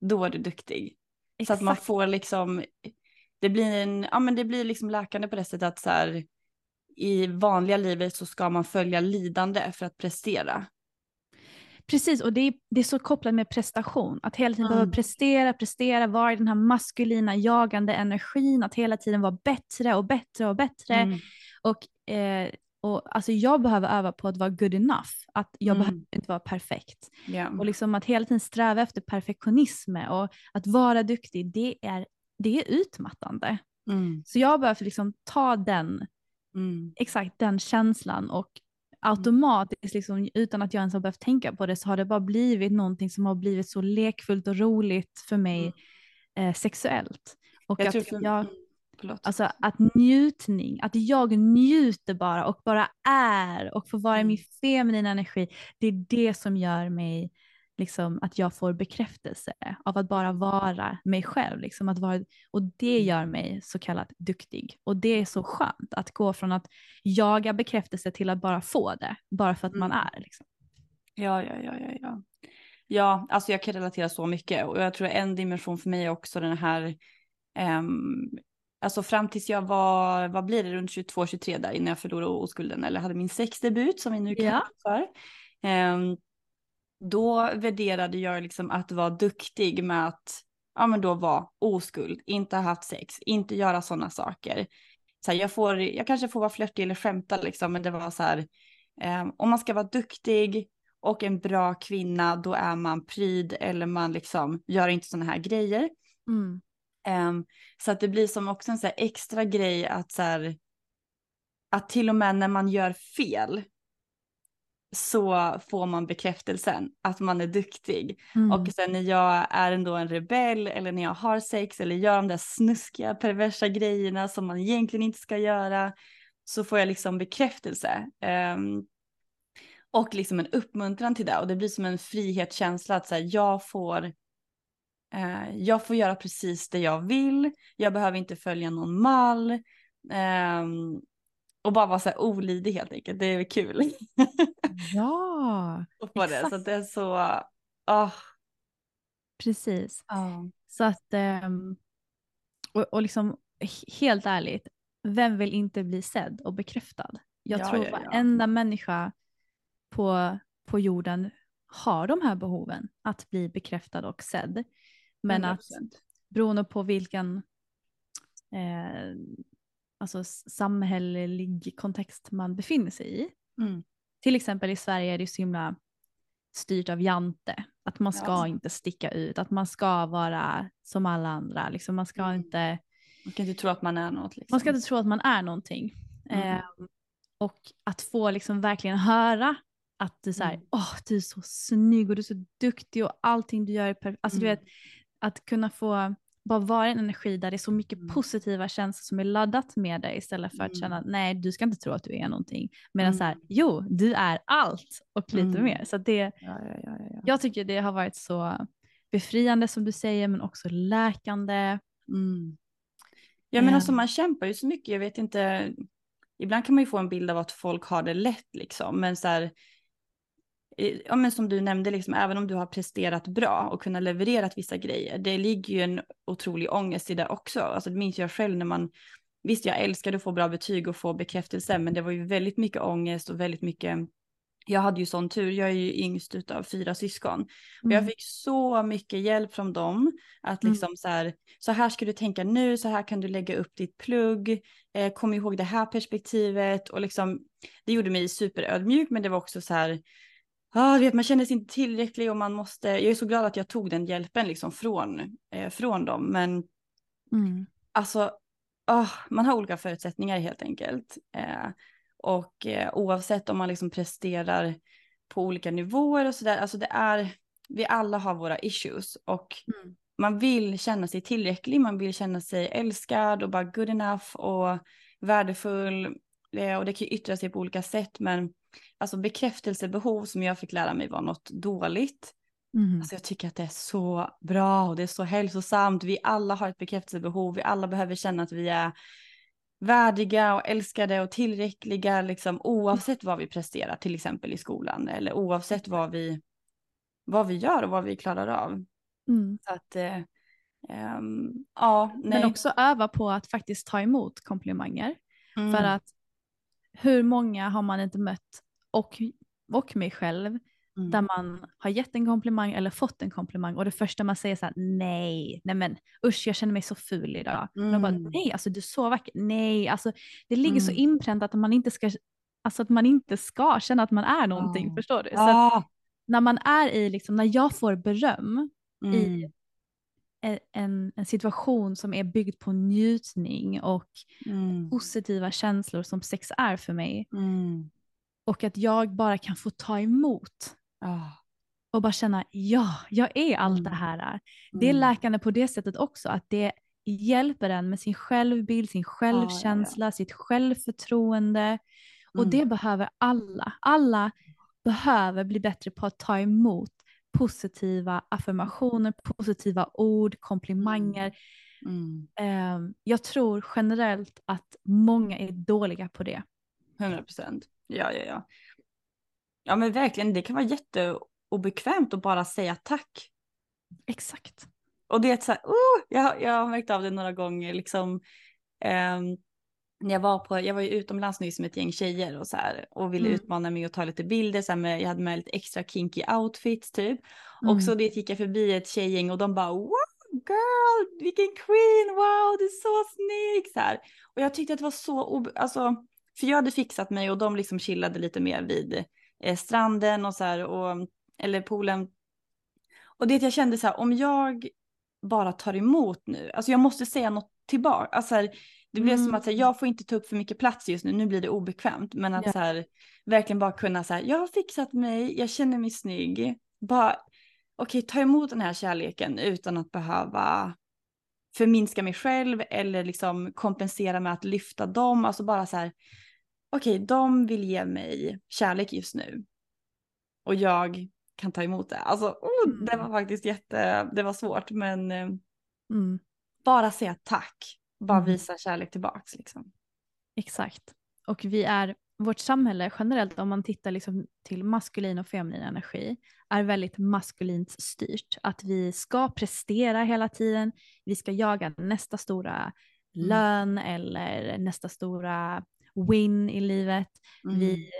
då är du duktig. Så att man Exakt. får liksom, det blir en, ja men det blir liksom läkande på det sättet att så här, i vanliga livet så ska man följa lidande för att prestera. Precis, och det är, det är så kopplat med prestation. Att hela tiden Mm. behöva prestera, prestera, vara i den här maskulina jagande energin, att hela tiden vara bättre och bättre och bättre. Mm. Och, eh, och alltså jag behöver öva på att vara good enough, att jag Mm. behöver inte vara perfekt. Ja. Och liksom att hela tiden sträva efter perfektionism och att vara duktig, det är, det är utmattande. Mm. Så jag behöver liksom ta den, Mm. exakt den känslan och automatiskt, liksom, utan att jag ens har behövt tänka på det, så har det bara blivit någonting som har blivit så lekfullt och roligt för mig eh, sexuellt. Och Jag att för, jag, mm, förlåt. Alltså att njutning, att jag njuter bara och bara är och får vara i Mm. min feminina energi. Det är det som gör mig, liksom att jag får bekräftelse av att bara vara mig själv. Liksom att vara, och det Mm. gör mig så kallat duktig. Och det är så skönt att gå från att jaga bekräftelse till att bara få det, bara för att man Mm. är. Liksom. Ja, ja, ja, ja, ja. Ja, alltså jag kan relatera så mycket och jag tror en dimension för mig är också den här, ehm, alltså fram tills jag var, vad blir det, runt 22-23 där innan jag förlorade oskulden eller hade min sexdebut som vi nu kallar Ja. för. Ehm, då värderade jag liksom att vara duktig med att, ja men då vara oskuld, inte ha haft sex, inte göra sådana saker. Så här, jag, får, jag kanske får vara flörtig eller skämta liksom, men det var så här, ehm, om man ska vara duktig och en bra kvinna, då är man pryd eller man liksom gör inte sådana här grejer. Mm. Ehm, så att det blir som också en så här extra grej att så här, att till och med när man gör fel, så får man bekräftelsen att man är duktig. Mm. Och sen när jag är ändå en rebell eller när jag har sex eller gör de där snuskiga perversa grejerna som man egentligen inte ska göra så får jag liksom bekräftelse. Um, och liksom en uppmuntran till det och det blir som en frihetskänsla att så här, jag får uh, jag får göra precis det jag vill, jag behöver inte följa någon mall um, och bara vara så här olydig helt enkelt, det är kul. Ja, och få det. Så det är så, oh. precis. Oh. Så att, um, och, och liksom helt ärligt, vem vill inte bli sedd och bekräftad? Jag Ja, tror ja, ja. varenda människa på, på jorden har de här behoven att bli bekräftad och sedd. Men att 100%. beroende på vilken eh, alltså samhällelig kontext man befinner sig i. Mm. Till exempel i Sverige är det så himla styrt av jante. Att man ska Ja. inte sticka ut, att man ska vara som alla andra. Liksom man ska Mm. inte Man kan inte tro att man är något. Liksom. man ska inte tro att man är någonting. Mm. Eh, och att få liksom verkligen höra att du, så här, Mm. Åh, du är så snygg och du är så duktig och allting du gör är perfekt. Alltså, du Mm. vet, att kunna få bara vara en energi där det är så mycket Mm. positiva känslor som är laddat med dig istället för att Mm. känna nej du ska inte tro att du är någonting. Medan så här, Mm. jo du är allt och lite Mm. mer. Så det, Ja, ja, ja, ja, ja. jag tycker det har varit så befriande som du säger men också läkande. Mm. Ja men alltså man kämpar ju så mycket, jag vet inte, ibland kan man ju få en bild av att folk har det lätt liksom, men så här, ja men som du nämnde liksom, även om du har presterat bra och kunnat leverera vissa grejer, det ligger ju en otrolig ångest i det också, alltså det minns jag själv när man, visst jag älskade att få bra betyg och få bekräftelse, men det var ju väldigt mycket ångest och väldigt mycket jag hade ju sån tur, jag är ju yngst utav fyra syskon. Och jag Mm. fick så mycket hjälp från dem. Att Mm. liksom så här, så här ska du tänka nu, så här kan du lägga upp ditt plugg. Eh, kom ihåg det här perspektivet. Och liksom, det gjorde mig superödmjuk, men det var också så här, ah, vet, man känner sig inte tillräcklig och man måste, jag är så glad att jag tog den hjälpen liksom från, eh, från dem. Men Mm. alltså, ah, man har olika förutsättningar helt enkelt. Eh, och eh, oavsett om man liksom presterar på olika nivåer och sådär, alltså det är, vi alla har våra issues och Mm. man vill känna sig tillräcklig, man vill känna sig älskad och bara good enough och värdefull. Eh, och det kan ju yttra sig på olika sätt, men alltså bekräftelsebehov som jag fick lära mig var något dåligt. Mm. Alltså jag tycker att det är så bra och det är så hälsosamt. Vi alla har ett bekräftelsebehov. Vi alla behöver känna att vi är värdiga och älskade och tillräckliga liksom oavsett vad vi presterar till exempel i skolan eller oavsett vad vi vad vi gör och vad vi klarar av. Mm. Så att eh, ehm, ja, nej. Men också öva på att faktiskt ta emot komplimanger. Mm, För att hur många har man inte mött och, och mig själv mm, där man har gett en komplimang eller fått en komplimang och det första man säger så här nej, nej men usch jag känner mig så ful idag. Och jag bara, Mm. nej alltså du är så vacker, nej alltså det ligger så Mm. inpräntat att man inte ska Alltså att man inte ska känna att man är någonting, Ja. förstår du? Så ah, när man är i, liksom, när jag får beröm mm, i en, en, en situation som är byggd på njutning och mm, positiva känslor som sex är för mig mm, och att jag bara kan få ta emot ah, och bara känna ja, jag är allt det Mm. här. Det är mm, läkande på det sättet också, att det hjälper en med sin självbild, sin självkänsla, sitt självförtroende. Och Mm. det behöver alla. Alla behöver bli bättre på att ta emot positiva affirmationer, positiva ord, komplimanger. mm. Ehm, jag tror generellt att många är dåliga på det. 100 procent. Ja, ja, ja. Ja, men verkligen, det kan vara jätteobekvämt att bara säga tack. Exakt. Och det är så här, oh, jag, jag har märkt av det några gånger, liksom. ehm, när jag var på, jag var ju utomlands nyss med ett gäng tjejer och så här och ville Mm. utmana mig och ta lite bilder så med, jag hade med lite extra kinky outfits typ. Mm. Och så det gick jag förbi ett tjejgäng och de bara wow girl, vilken queen, wow du är så snygg så här. Och jag tyckte att det var så, alltså, för jag hade fixat mig och de liksom chillade lite mer vid eh, stranden och så här och, eller poolen. Och det jag kände så här, om jag bara tar emot nu, alltså jag måste säga något tillbaka, alltså här, Det blev som Mm. att så här, jag får inte ta upp för mycket plats just nu, nu blir det obekvämt. Men att Ja. så här, verkligen bara kunna så här, jag har fixat mig, jag känner mig snygg. Bara, okej, ta emot den här kärleken utan att behöva förminska mig själv eller liksom kompensera med att lyfta dem. Alltså bara så här, okej, de vill ge mig kärlek just nu. Och jag kan ta emot det. Alltså, oh, det var faktiskt jätte, det var svårt, men eh, Mm. bara säga tack. Bara Mm. visa kärlek tillbaks liksom. Exakt. Och vi är, vårt samhälle generellt om man tittar liksom till maskulin och feminin energi är väldigt maskulint styrt. Att vi ska prestera hela tiden, vi ska jaga nästa stora Mm. lön eller nästa stora win i livet. Mm. Vi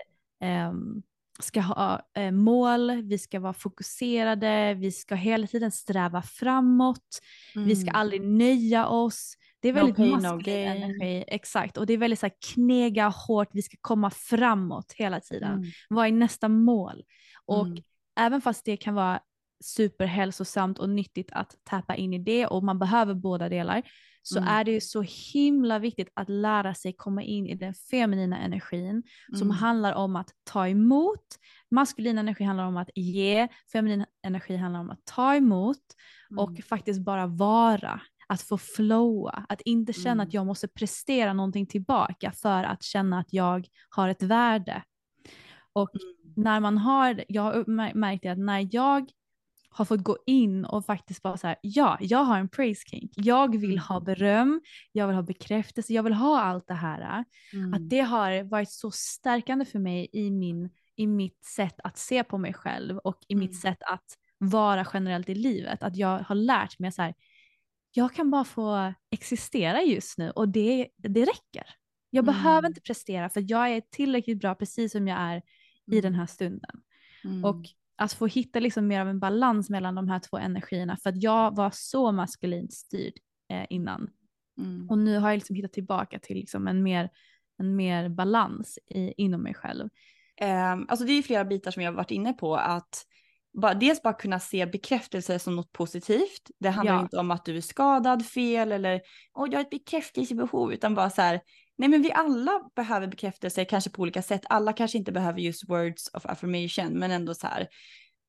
ehm, ska ha eh, mål, vi ska vara fokuserade, vi ska hela tiden sträva framåt, vi ska Mm. aldrig nöja oss. Det är No väldigt no maskulin gain. energi, exakt. Och det är väldigt så här knega hårt, vi ska komma framåt hela tiden. Mm. Vad är nästa mål? Och Mm. även fast det kan vara superhälsosamt och nyttigt att tappa in i det och man behöver båda delar så Mm. är det ju så himla viktigt att lära sig komma in i den feminina energin som Mm. handlar om att ta emot. Maskulin energi handlar om att ge, feminin energi handlar om att ta emot och Mm. faktiskt bara vara. Att få flowa, att inte känna Mm. att jag måste prestera någonting tillbaka för att känna att jag har ett värde. Och Mm. när man har, jag har märkt att när jag har fått gå in och faktiskt bara så här, ja, jag har en praise kink. Jag vill Mm. ha beröm, jag vill ha bekräftelse, jag vill ha allt det här. Mm. Att det har varit så stärkande för mig i, min, i mitt sätt att se på mig själv och i Mm. mitt sätt att vara generellt i livet. Att jag har lärt mig så här, jag kan bara få existera just nu och det, det räcker. Jag Mm. behöver inte prestera för jag är tillräckligt bra precis som jag är i den här stunden. Mm. Och att få hitta liksom mer av en balans mellan de här två energierna för att jag var så maskulint styrd eh, innan. Mm. Och nu har jag liksom hittat tillbaka till liksom en, mer, en mer balans i, inom mig själv. Ehm, alltså det är flera bitar som jag har varit inne på att bara, dels bara kunna se bekräftelse som något positivt. Det handlar Ja. inte om att du är skadad, fel eller åh jag har ett bekräftelsebehov utan bara så här nej men vi alla behöver bekräftelse kanske på olika sätt. Alla kanske inte behöver just words of affirmation men ändå så här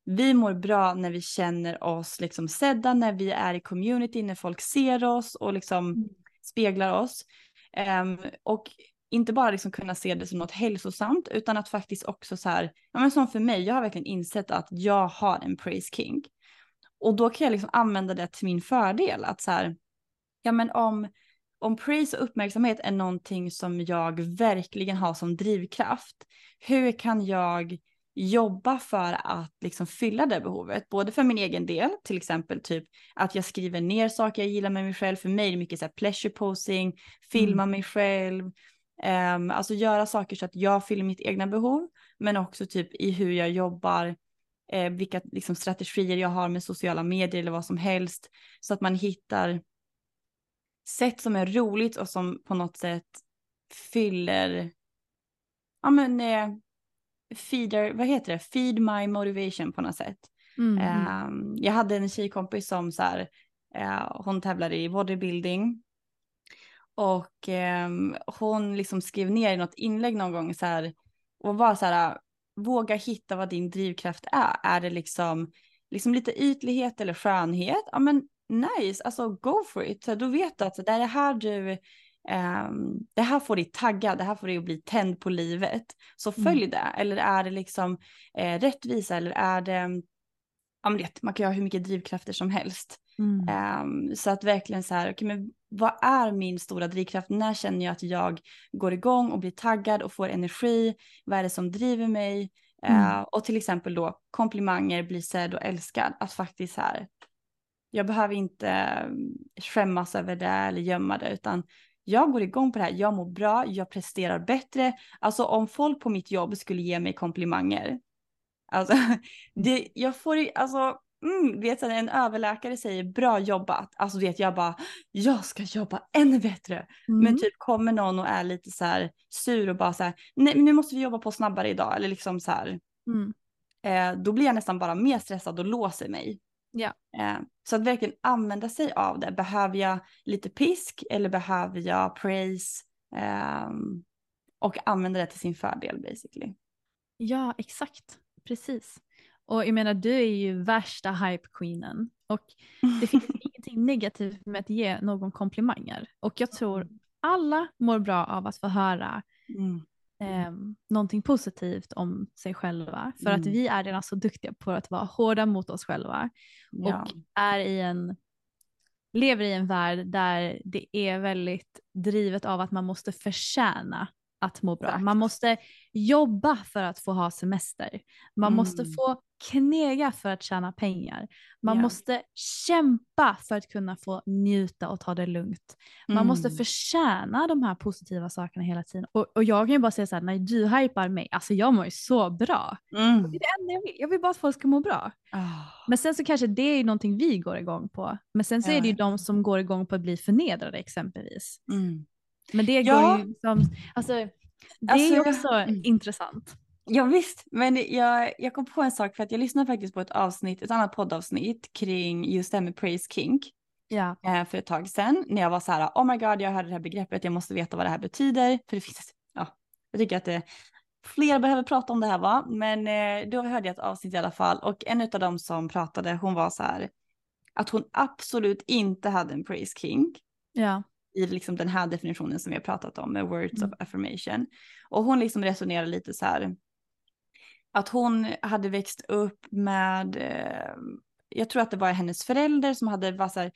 vi mår bra när vi känner oss liksom sedda, när vi är i community, när folk ser oss och liksom Mm. speglar oss. Ehm, och inte bara liksom kunna se det som något hälsosamt utan att faktiskt också så här, ja men som för mig, jag har verkligen insett att jag har en praise king. Och då kan jag liksom använda det till min fördel, att så här, ja men om, om praise och uppmärksamhet är någonting som jag verkligen har som drivkraft, hur kan jag jobba för att liksom fylla det behovet, både för min egen del, till exempel typ att jag skriver ner saker jag gillar med mig själv, för mig är det mycket så här pleasure posing, filma mig själv, Ehm, alltså göra saker så att jag fyller mitt egna behov, men också typ i hur jag jobbar, eh, vilka liksom, strategier jag har med sociala medier eller vad som helst, så att man hittar sätt som är roligt och som på något sätt fyller, ja men, eh, feeder, vad heter det, feed my motivation på något sätt. Mm. Ehm, jag hade en tjejkompis som så här, eh, hon tävlade i bodybuilding. Och ehm, hon liksom skrev ner i något inlägg någon gång så här och var så här, våga hitta vad din drivkraft är. Är det liksom, liksom lite ytlighet eller skönhet? Ja men nice, alltså go for it. Så då vet du att det är det här du, ehm, det här får dig taggad, det här får dig att bli tänd på livet. Så följ det. Eller är det liksom eh, rättvisa eller är det, ja men det, man kan ju ha hur mycket drivkrafter som helst. Mm. Ehm, så att verkligen så här, okej men vad är min stora drivkraft? När känner jag att jag går igång och blir taggad och får energi? Vad är det som driver mig? Mm. Eh, och till exempel då komplimanger, bli sedd och älskad. Att faktiskt här, jag behöver inte mm, skämmas över det eller gömma det utan jag går igång på det här, jag mår bra, jag presterar bättre. Alltså om folk på mitt jobb skulle ge mig komplimanger. Alltså, det, jag får alltså, mm, vet en överläkare säger bra jobbat. Alltså vet jag bara, jag ska jobba ännu bättre. Men Mm. typ kommer någon och är lite så här sur och bara så här, nej men nu måste vi jobba på snabbare idag. Eller liksom så här, Mm. eh, då blir jag nästan bara mer stressad och låser mig. Ja. Eh, så att verkligen använda sig av det. Behöver jag lite pisk eller behöver jag praise? Ehm, och använda det till sin fördel basically. Ja, exakt. Precis. Och jag menar, du är ju värsta hype-queenen. Och det finns ingenting negativt med att ge någon komplimanger. Och jag tror alla mår bra av att få höra Mm. eh, någonting positivt om sig själva. För att Mm. vi är redan så duktiga på att vara hårda mot oss själva. Ja. Och är i en, lever i en värld där det är väldigt drivet av att man måste förtjäna att må bra. Exakt. Man måste jobba för att få ha semester. Man måste Mm. få knega för att tjäna pengar. Man Ja. måste kämpa för att kunna få njuta och ta det lugnt. Man måste Mm. förtjäna de här positiva sakerna hela tiden. Och, och jag kan ju bara säga så här, när du hypar mig, alltså jag mår ju så bra. Mm. Det är det enda jag vill. Jag vill bara att folk ska må bra. Ah. Men sen så kanske det är någonting vi går igång på. Men sen så Ja. är det ju de som går igång på att bli förnedrade exempelvis. Mm. Men det Ja. går ju som, alltså det Alltså, är ju jag- också mm. intressant. Ja visst, men jag, jag kom på en sak för att jag lyssnade faktiskt på ett avsnitt, ett annat poddavsnitt kring just det här med praise kink Ja. eh, för ett tag sedan när jag var så här, oh my god, jag hörde det här begreppet, jag måste veta vad det här betyder, för det finns, ja, jag tycker att det, fler behöver prata om det här va, men eh, då hörde jag ett avsnitt i alla fall och en av dem som pratade, hon var så här, att hon absolut inte hade en praise kink, Ja. I liksom den här definitionen som vi har pratat om med words Mm. of affirmation. Och hon liksom resonerar lite så här, att hon hade växt upp med, eh, jag tror att det var hennes förälder som hade var så här,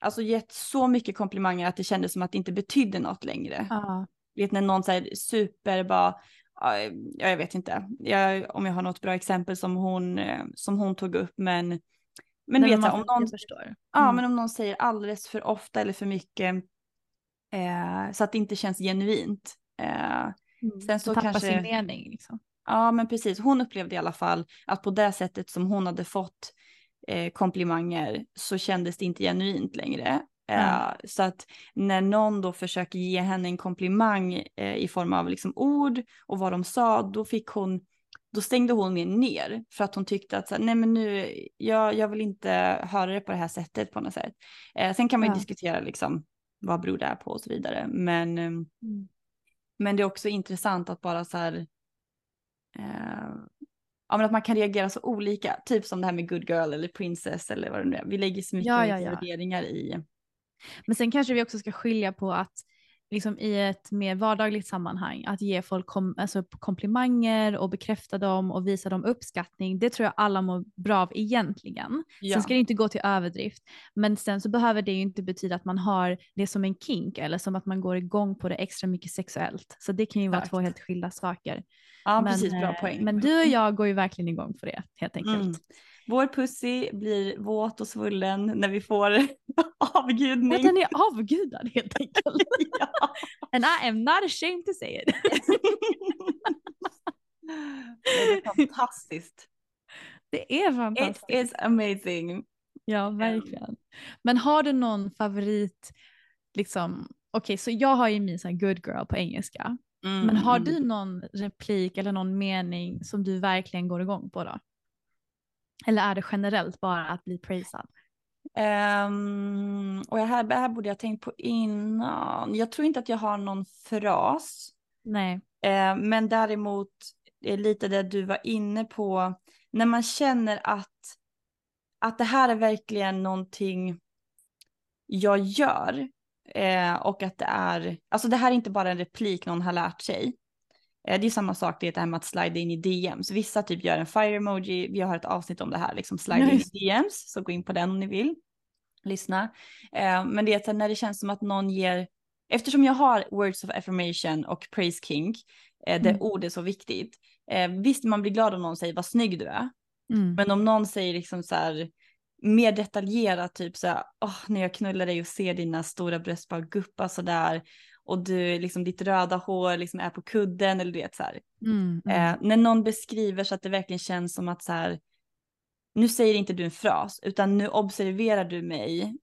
alltså gett så mycket komplimanger att det kändes som att det inte betydde något längre. Ja. Vet när någon säger super bara, ja, jag vet inte jag, om jag har något bra exempel som hon, eh, som hon tog upp men, men Nej, vet jag, om någon förstår. Ja, Mm. men om någon säger alldeles för ofta eller för mycket eh, så att det inte känns genuint. Eh, Mm. sen så tappar kanske- sin mening liksom. ja, men precis. Hon upplevde i alla fall att på det sättet som hon hade fått eh, komplimanger så kändes det inte genuint längre. Mm. Så att när någon då försöker ge henne en komplimang eh, i form av liksom ord och vad de sa, då fick hon då stängde hon mer ner för att hon tyckte att så här, nej men nu, jag, jag vill inte höra det på det här sättet på något sätt. Eh, sen kan man ju Ja. diskutera liksom vad beror det här på och så vidare. Men, eh, Mm. men det är också intressant att bara så här, eh, ja men att man kan reagera så olika, typ som det här med good girl eller princess eller vad det nu är. Vi lägger så mycket Ja, ja. värderingar i. Men sen kanske vi också ska skilja på att liksom i ett mer vardagligt sammanhang, att ge folk kom, alltså komplimanger och bekräfta dem och visa dem uppskattning, det tror jag alla mår bra av egentligen. Ja. Sen ska det inte gå till överdrift, men sen så behöver det ju inte betyda att man har det som en kink eller som att man går igång på det extra mycket sexuellt. Så det kan ju vara Exakt. två helt skilda saker. ja, men, precis, bra eh, poäng. Men du och jag går ju verkligen igång på det helt enkelt. Mm. Vår pussy blir våt och svullen när vi får avgudning. Den är avgudad helt enkelt. ja. And I am not ashamed to say it. Det är fantastiskt. Det är It fantastiskt. is amazing. Ja, verkligen. Men har du någon favorit, liksom, okej så jag har ju min här good girl på engelska. Mm, Men har mm. du någon replik eller någon mening som du verkligen går igång på då? Eller är det generellt bara att bli praisad? Ehm, och jag här, det här borde jag tänkt på innan. Jag tror inte att jag har någon fras. Nej. Eh, men däremot är lite det du var inne på. När man känner att, att det här är verkligen någonting jag gör. Eh, och att det är, alltså det här är inte bara en replik någon har lärt sig. Eh, det är samma sak, det är det här med att slida in i DMs. Vissa typ gör en fire emoji, vi har ett avsnitt om det här, liksom slide in i DMs, så gå in på den om ni vill. Lyssna. Eh, men det är när det känns som att någon ger, eftersom jag har words of affirmation och praise king, eh, där Mm. ord är så viktigt. Visst, man blir glad om någon säger vad snygg du är, Mm. men om någon säger liksom så här mer detaljerat, typ så här, åh, när jag knullar dig och ser dina stora bröst bara guppa så där och du, liksom ditt röda hår liksom är på kudden eller du vet så här. Mm. Mm. Eh, när någon beskriver så att det verkligen känns som att så här, nu säger inte du en fras, utan nu observerar du mig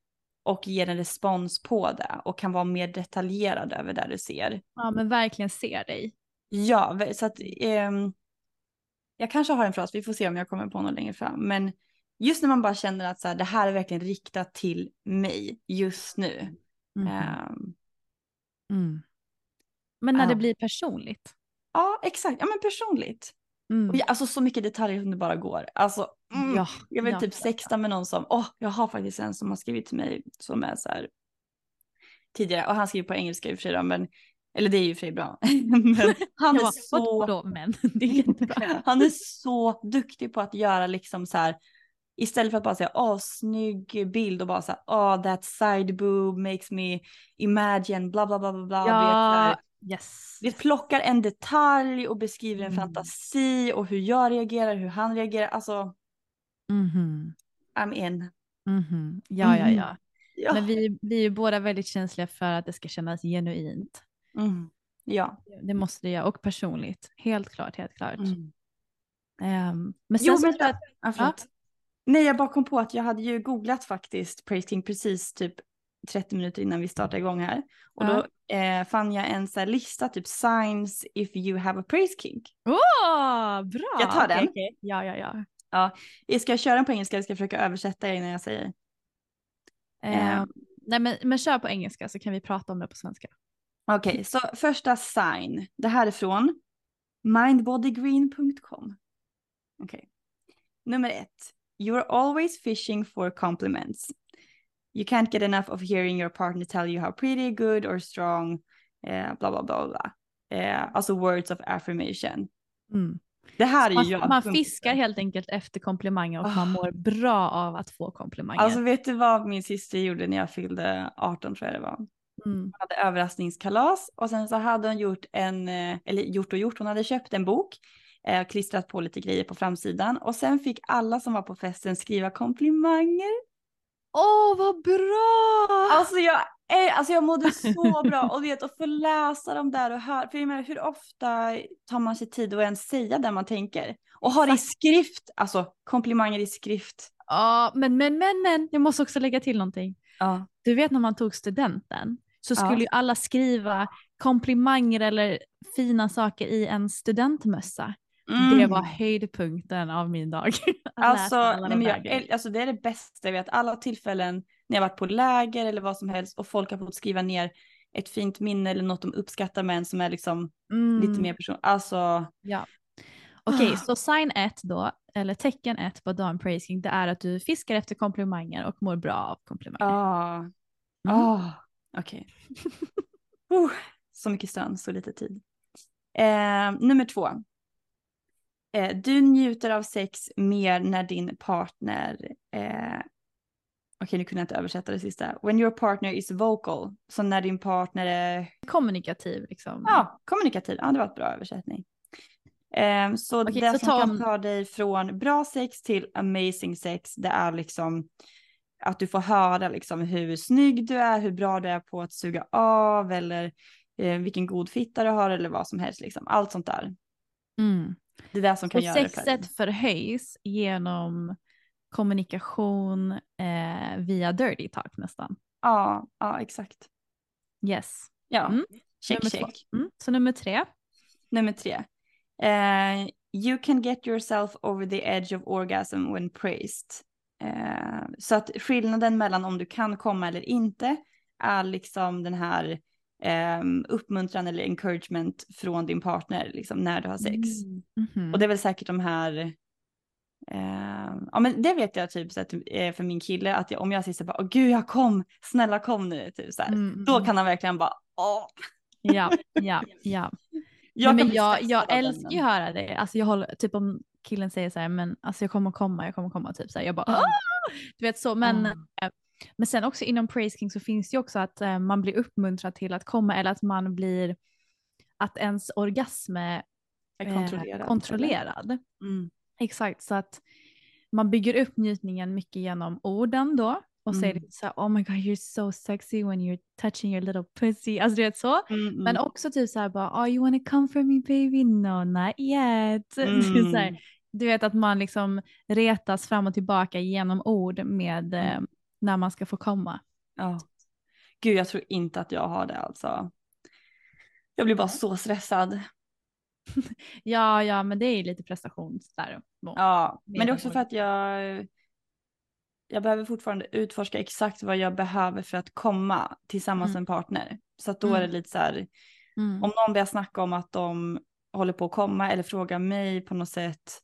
och ger en respons på det och kan vara mer detaljerad över det du ser. Ja men verkligen ser dig. Ja, så att ehm, jag kanske har en fras, vi får se om jag kommer på något längre fram, men just när man bara känner att så här, det här är verkligen riktat till mig just nu. Ehm, Mm. Men när Ja. det blir personligt. ja, exakt. Ja, men personligt. Mm. Och alltså så mycket detaljer som det bara går. Alltså, mm, Ja, jag vill ja, typ sexta med någon som, åh, jag har faktiskt en som har skrivit till mig som är så här tidigare, och han skriver på engelska i och för sig då, men, eller det är ju för bra. men han är så Vadå men? Han är så duktig på att göra liksom så här istället för att bara säga åh snygg bild och bara så åh that side boob makes me imagine bla bla bla bla bla. Så Ja, yes. vi plockar en detalj och beskriver en Mm. fantasi och hur jag reagerar, hur han reagerar. Alltså Mhm. I'm in. Mhm. Ja, ja, Mhm. ja. Ja. Men vi, vi är ju båda väldigt känsliga för att det ska kännas genuint. Mm. Ja. Det måste det göra och personligt. Helt klart, helt klart. Mm. Ehm, men sen Jo, så men tror jag att, Ja. Nej, jag bara kom på att jag hade ju googlat faktiskt Praise King precis typ 30 minuter innan vi startade igång här. Och Ja. då eh, fann jag en så lista, typ signs if you have a praise kink. Åh, bra! Jag tar den. okej. Ja, ja, ja. Jag ska köra den på engelska, jag ska försöka översätta innan jag säger. Ehm, nej, men, men kör på engelska så kan vi prata om det på svenska. Okej, så första sign. Det här är från mindbodygreen.com. Okej. Nummer ett. You are always fishing for compliments. You can't get enough of hearing your partner tell you how pretty, good or strong, eh, bla bla bla bla. Eh, alltså words of affirmation. Mm. Det här är ju Man, jag. man fiskar helt enkelt efter komplimanger och man Ah. mår bra av att få komplimanger. Alltså vet du vad min syster gjorde när jag fyllde 18 tror jag det var? mm. Hon hade överraskningskalas och sen så hade hon gjort en, eh, eller gjort och gjort, hon hade köpt en bok, eh, klistrat på lite grejer på framsidan och sen fick alla som var på festen skriva komplimanger. Åh, vad bra! Alltså jag, är, alltså jag mådde så bra och vet att få läsa dem där och höra, för jag menar hur ofta tar man sig tid att ens säga det man tänker? Och ha det i skrift, alltså komplimanger i skrift. Ja, men, men, men, men, jag måste också lägga till någonting. Ja. Du vet när man tog studenten så Ja. skulle ju alla skriva komplimanger eller fina saker i en studentmössa. Det var höjdpunkten av min dag. Alltså, nej, men jag, alltså det är det bästa jag vet. Alla tillfällen när jag varit på läger eller vad som helst och folk har fått skriva ner ett fint minne eller något de uppskattar med en som är liksom Mm, lite mer person. Alltså, Ja. Okej, Ah. så sign 1 då, eller tecken 1 på Dawn Praising, det är att du fiskar efter komplimanger och mår bra av komplimanger. ah, Mm. ah, okej. uh, så mycket stön, så lite tid. Eh, nummer två. Eh, du njuter av sex mer när din partner eh, Okej, nu kunde jag inte översätta det sista. When your partner is vocal. Så när din partner är Kommunikativ liksom. Ja, kommunikativ. Ja, det var ett bra översättning. Ehm, så Okej, det så som ta kan ta dig från bra sex till amazing sex, det är liksom att du får höra liksom hur snygg du är, hur bra du är på att suga av eller eh, vilken god fitta du har eller vad som helst. Liksom. Allt sånt där. Mm. Det är det som kan Så göra det för sexet förhöjs genom kommunikation eh, via dirty talk nästan. Ja, ja, exakt. Yes. Ja, Mm. check, nummer check. Mm. Så nummer tre. Nummer tre. Eh, you can get yourself over the edge of orgasm when praised. Eh, så att skillnaden mellan om du kan komma eller inte är liksom den här eh, uppmuntran eller encouragement från din partner liksom när du har sex. Mhm. Och det är väl säkert de här eh, ja men det vet jag typ så att, eh, för min kille att jag, om jag säger så bara, åh gud jag kom, snälla kom nu, typ så här. Mm, Då mm. kan han verkligen bara, åh. Ja, ja, ja. Jag, Nej, men jag, jag älskar ju att höra det. Alltså jag håller, typ om killen säger så här, men alltså jag kommer komma, jag kommer komma, typ så här, jag bara. "Ah!" du vet så, men, Ah. Eh, men sen också inom Praise King så finns det ju också att eh, man blir uppmuntrad till att komma eller att man blir, att ens orgasm är eh, kontrollerad. kontrollerad. Mm. Exakt, så att man bygger upp njutningen mycket genom orden då och säger Mm. så här, oh my god you're so sexy when you're touching your little pussy, alltså du vet så. Mm, mm. Men också typ så här bara, oh you wanna come for me baby? No not yet. Mm. du vet att man liksom retas fram och tillbaka genom ord med eh. När man ska få komma. Ja. Gud, jag tror inte att jag har det alltså. Jag blir bara så stressad. Ja, ja, men det är lite prestation där. Ja, men det är också för att jag, jag behöver fortfarande utforska exakt vad jag behöver för att komma tillsammans Mm. med en partner. Så att då är det lite så här, Mm. om någon börjar snacka om att de håller på att komma eller frågar mig på något sätt.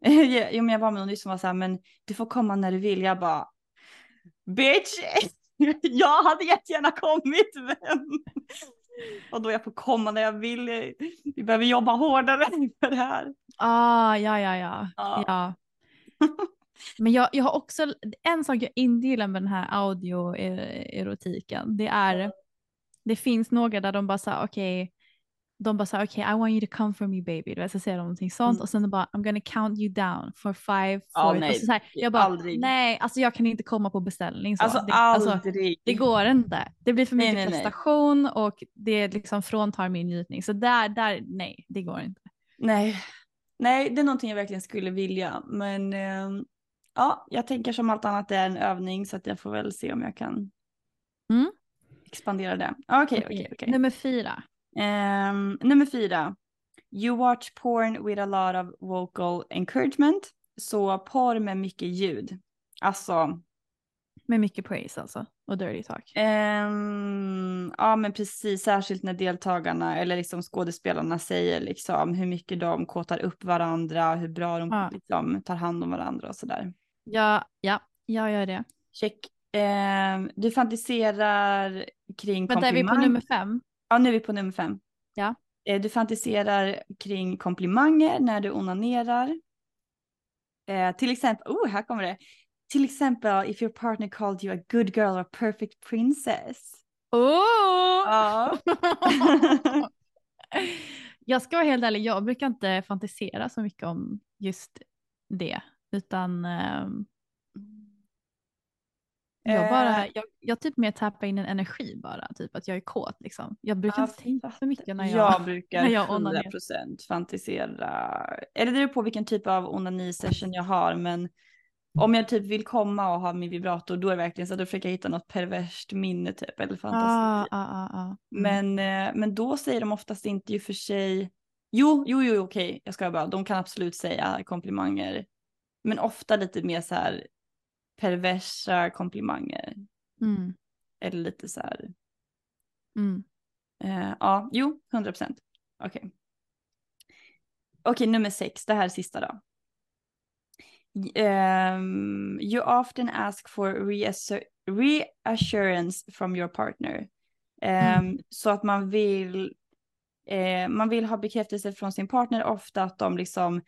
jo men jag var med någon som var så här, men du får komma när du vill. Jag bara, bitch, jag hade jättegärna kommit men. Och då jag får komma när jag vill. Vi behöver jobba hårdare för det här. Ah, ja, ja, ja. Ja. ja. Men jag, jag har också, en sak jag inte gillar med den här audio-erotiken, det är, det finns några där de bara säger okej, de bara säger okej, I want you to come for me baby, du vet, så säger de någonting sånt Mm. och sen bara I'm gonna count you down for five, four, nej, och så så här, jag bara aldrig. nej, alltså jag kan inte komma på beställning så. Alltså det, alltså, aldrig. det går inte. Det blir för mycket nej, nej. prestation och det liksom fråntar min njutning. Så där, där, nej, det går inte. Nej. Nej, det är någonting jag verkligen skulle vilja. Men ehm, ja, jag tänker som allt annat det är en övning så att jag får väl se om jag kan Mm. expandera det. Okej, okej, okej. Nummer fyra. Ehm, Nummer fyra. You watch porn with a lot of vocal encouragement. Så porr med mycket ljud. Alltså, Med mycket praise alltså. Och dirty talk. ehm, ja men precis, särskilt när deltagarna eller liksom skådespelarna säger liksom hur mycket de kåtar upp varandra, hur bra de Ja. liksom tar hand om varandra och sådär. Ja, ja, jag gör det. Check. Ehm, du fantiserar kring Vänta, är vi på nummer fem? Ja, nu är vi på nummer fem. Ja. Eh, Du fantiserar kring komplimanger när du onanerar. Eh, till exempel, oh här kommer det. Till exempel if your partner called you a good girl or perfect princess. Oh! Ja. jag ska vara helt ärlig, jag brukar inte fantisera så mycket om just det. Utan ehm, jag bara, Eh. jag, jag typ mer tappar in en energi bara, typ att jag är kåt liksom. Jag brukar Ja, inte tänka så mycket när jag, jag brukar när jag 100% onanerar. fantisera. Eller det beror på vilken typ av onani-session jag har. Men om jag typ vill komma och ha min vibrator då är det verkligen så att då försöker jag hitta något perverst minne typ. Eller fantasi. Ah, ah, ah, ah. Mm. Men, eh, men då säger de oftast inte ju för sig. Jo, jo, jo, okej, jag ska bara. De kan absolut säga komplimanger. Men ofta lite mer så här perversa komplimanger. Mm, Eller lite så här. mm. Eh, ja, jo, 100 procent. Okej. Okej, nummer sex. Det här är sista då. Um, you often ask for reassur- reassurance from your partner. Um, Så att man vill, eh, man vill ha bekräftelse från sin partner ofta att de liksom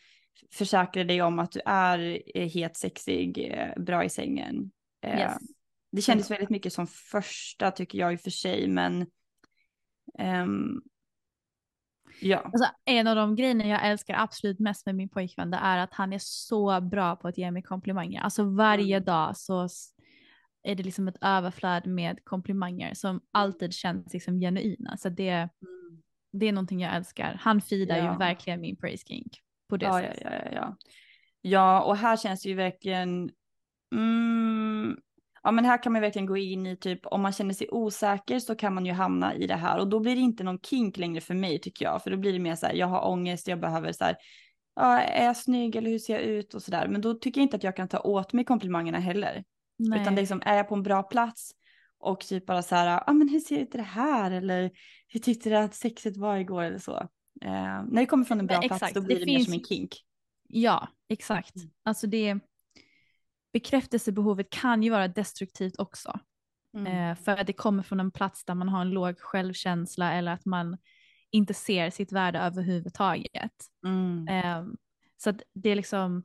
försäkrar dig om att du är eh, het, sexig, eh, bra i sängen. Eh, Yes. Det kändes väldigt mycket som första tycker jag i och för sig, men ehm, ja. Alltså, en av de grejerna jag älskar absolut mest med min pojkvän det är att han är så bra på att ge mig komplimanger. Alltså varje Mm. dag så är det liksom ett överflöd med komplimanger som alltid känns liksom genuina. Så det, det är någonting jag älskar. Han fidar Ja. ju verkligen min praise king på det Ja, sättet. ja, ja, ja. Ja, och här känns det ju verkligen, mm, ja men här kan man verkligen gå in i typ om man känner sig osäker så kan man ju hamna i det här och då blir det inte någon kink längre för mig tycker jag, för då blir det mer så här, jag har ångest, jag behöver så här, ja, är jag snygg eller hur ser jag ut och så där, men då tycker jag inte att jag kan ta åt mig komplimangerna heller, Nej. utan det är liksom, är jag på en bra plats och typ bara så här, ja ah, men hur ser ut det här eller hur tyckte du att sexet var igår eller så. Eh, när det kommer från en bra Men plats exakt, då blir det det, mer finns som en kink. Ja, exakt. Mm. Alltså det bekräftelsebehovet kan ju vara destruktivt också. Mm. Eh, för att det kommer från en plats där man har en låg självkänsla eller att man inte ser sitt värde överhuvudtaget. Mm. Eh, så att det är liksom,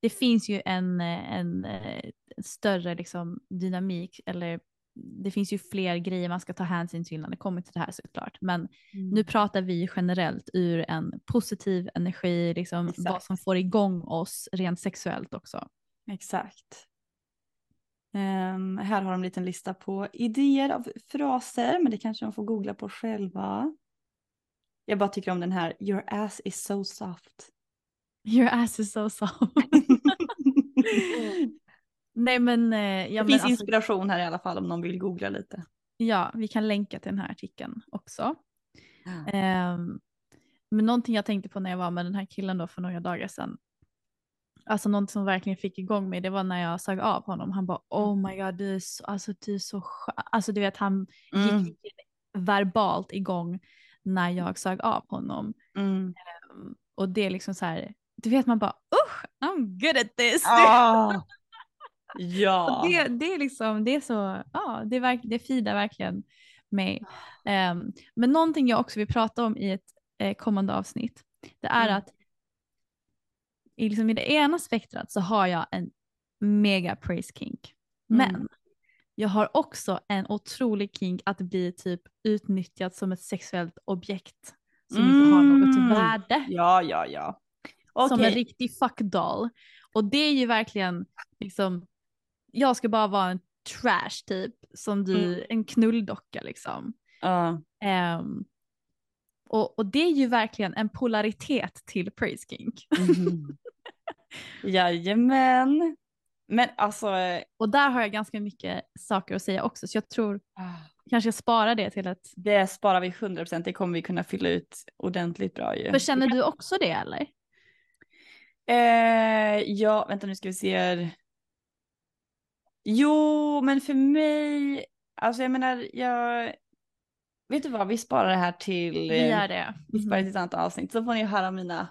det finns ju en, eh, en, eh, större liksom dynamik eller det finns ju fler grejer man ska ta hänsyn till när det kommer till det här såklart. Men Mm. nu pratar vi generellt ur en positiv energi, liksom vad Exakt. som får igång oss rent sexuellt också. Exakt. Ehm, här har de en liten lista på idéer av fraser, men det kanske de får googla på själva. Jag bara tycker om den här, your ass is so soft. Your ass is so soft. Nej men, eh, ja, det finns alltså, inspiration här i alla fall om någon vill googla lite. ja, vi kan länka till den här artikeln också. Ehm, men någonting jag tänkte på när jag var med den här killen då för några dagar sedan. alltså något som verkligen fick igång mig, det var när jag sög av honom. Han bara, oh my god, du är så, alltså, du är så skön. Alltså du vet, han Mm. gick verbalt igång när jag sög av honom. Mm. Um, och det är liksom så här, du vet man bara, usch, I'm good at this. Ah, ja. Det, det är liksom, det är så, ja, det, är verk, det fidar verkligen mig. Ehm, men någonting jag också vill prata om i ett eh, kommande avsnitt, det är Mm. att i, liksom, i det ena spektrat så har jag en mega praise kink. Men Mm. jag har också en otrolig kink att bli typ utnyttjad som ett sexuellt objekt som inte har något Mm. värde Ja, ja, ja. som Okej. en riktig fuckdoll. Och det är ju verkligen liksom, jag ska bara vara en trash typ, som du, Mm. en knulldocka liksom. Ja. Ehm, och, och det är ju verkligen en polaritet till praise kink. Mhm. Jajamän. Men alltså. Och där har jag ganska mycket saker att säga också, så jag tror ah, kanske jag sparar det till ett... Det sparar vi 100%. Det kommer vi kunna fylla ut ordentligt bra ju. För känner du också det eller? Eh, ja, vänta nu ska vi se. Jo, men för mig, alltså jag menar, jag, vet du vad, vi sparar det här till, Vi eh, gör det. vi sparar det till ett annat avsnitt så får ni höra mina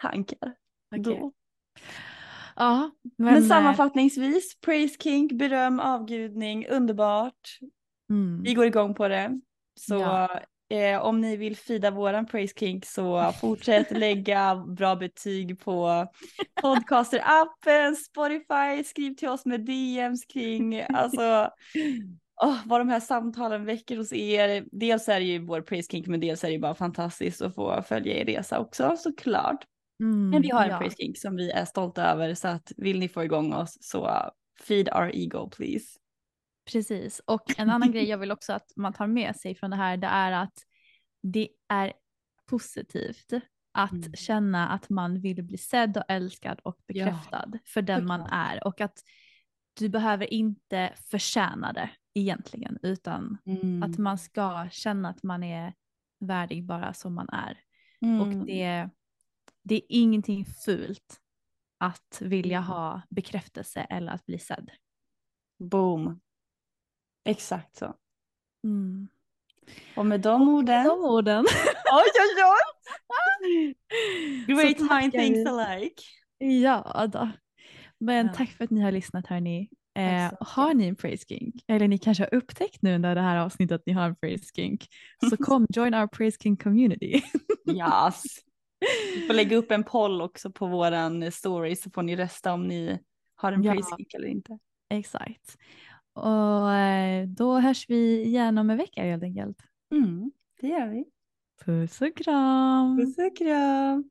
tankar. Okej. Då. Ja, Men, men, eh, sammanfattningsvis, praise kink, beröm, avgudning, underbart. mm, Vi går igång på det. Så Ja. Eh, om ni vill fida våran praise kink så fortsätt lägga bra betyg på podcaster-appen, Spotify, skriv till oss med DMs kring alltså åh, vad de här samtalen väcker hos er. Dels är det ju vår praise kink men dels är det ju bara fantastiskt att få följa er resa också såklart. mm, Men vi har en ja. praise kink som vi är stolta över så att vill ni få igång oss så feed our ego please. Precis, och en annan grej jag vill också att man tar med sig från det här det är att det är positivt att Mm. känna att man vill bli sedd och älskad och Ja, bekräftad för den man är och att du behöver inte förtjäna det egentligen utan Mm. att man ska känna att man är värdig bara som man är. Mm. Och det, det är ingenting fult att vilja ha bekräftelse eller att bli sedd. Boom. Exakt så. Mm. Och med de orden. De orden. Oj, oj, oj! Great mind vi. alike. Ja då. Men Ja. tack för att ni har lyssnat hörni. Eh, har ni en praise kink, eller ni kanske har upptäckt nu under det här avsnittet att ni har en praise kink, så kom join our praise kink community. Yes. Vi får lägga upp en poll också på våran story så får ni rösta om ni har en Ja. praise kick eller inte. Exakt. Och eh, då hörs vi igen om en vecka helt enkelt. Mm, det gör vi. Puss och kram! Puss och kram.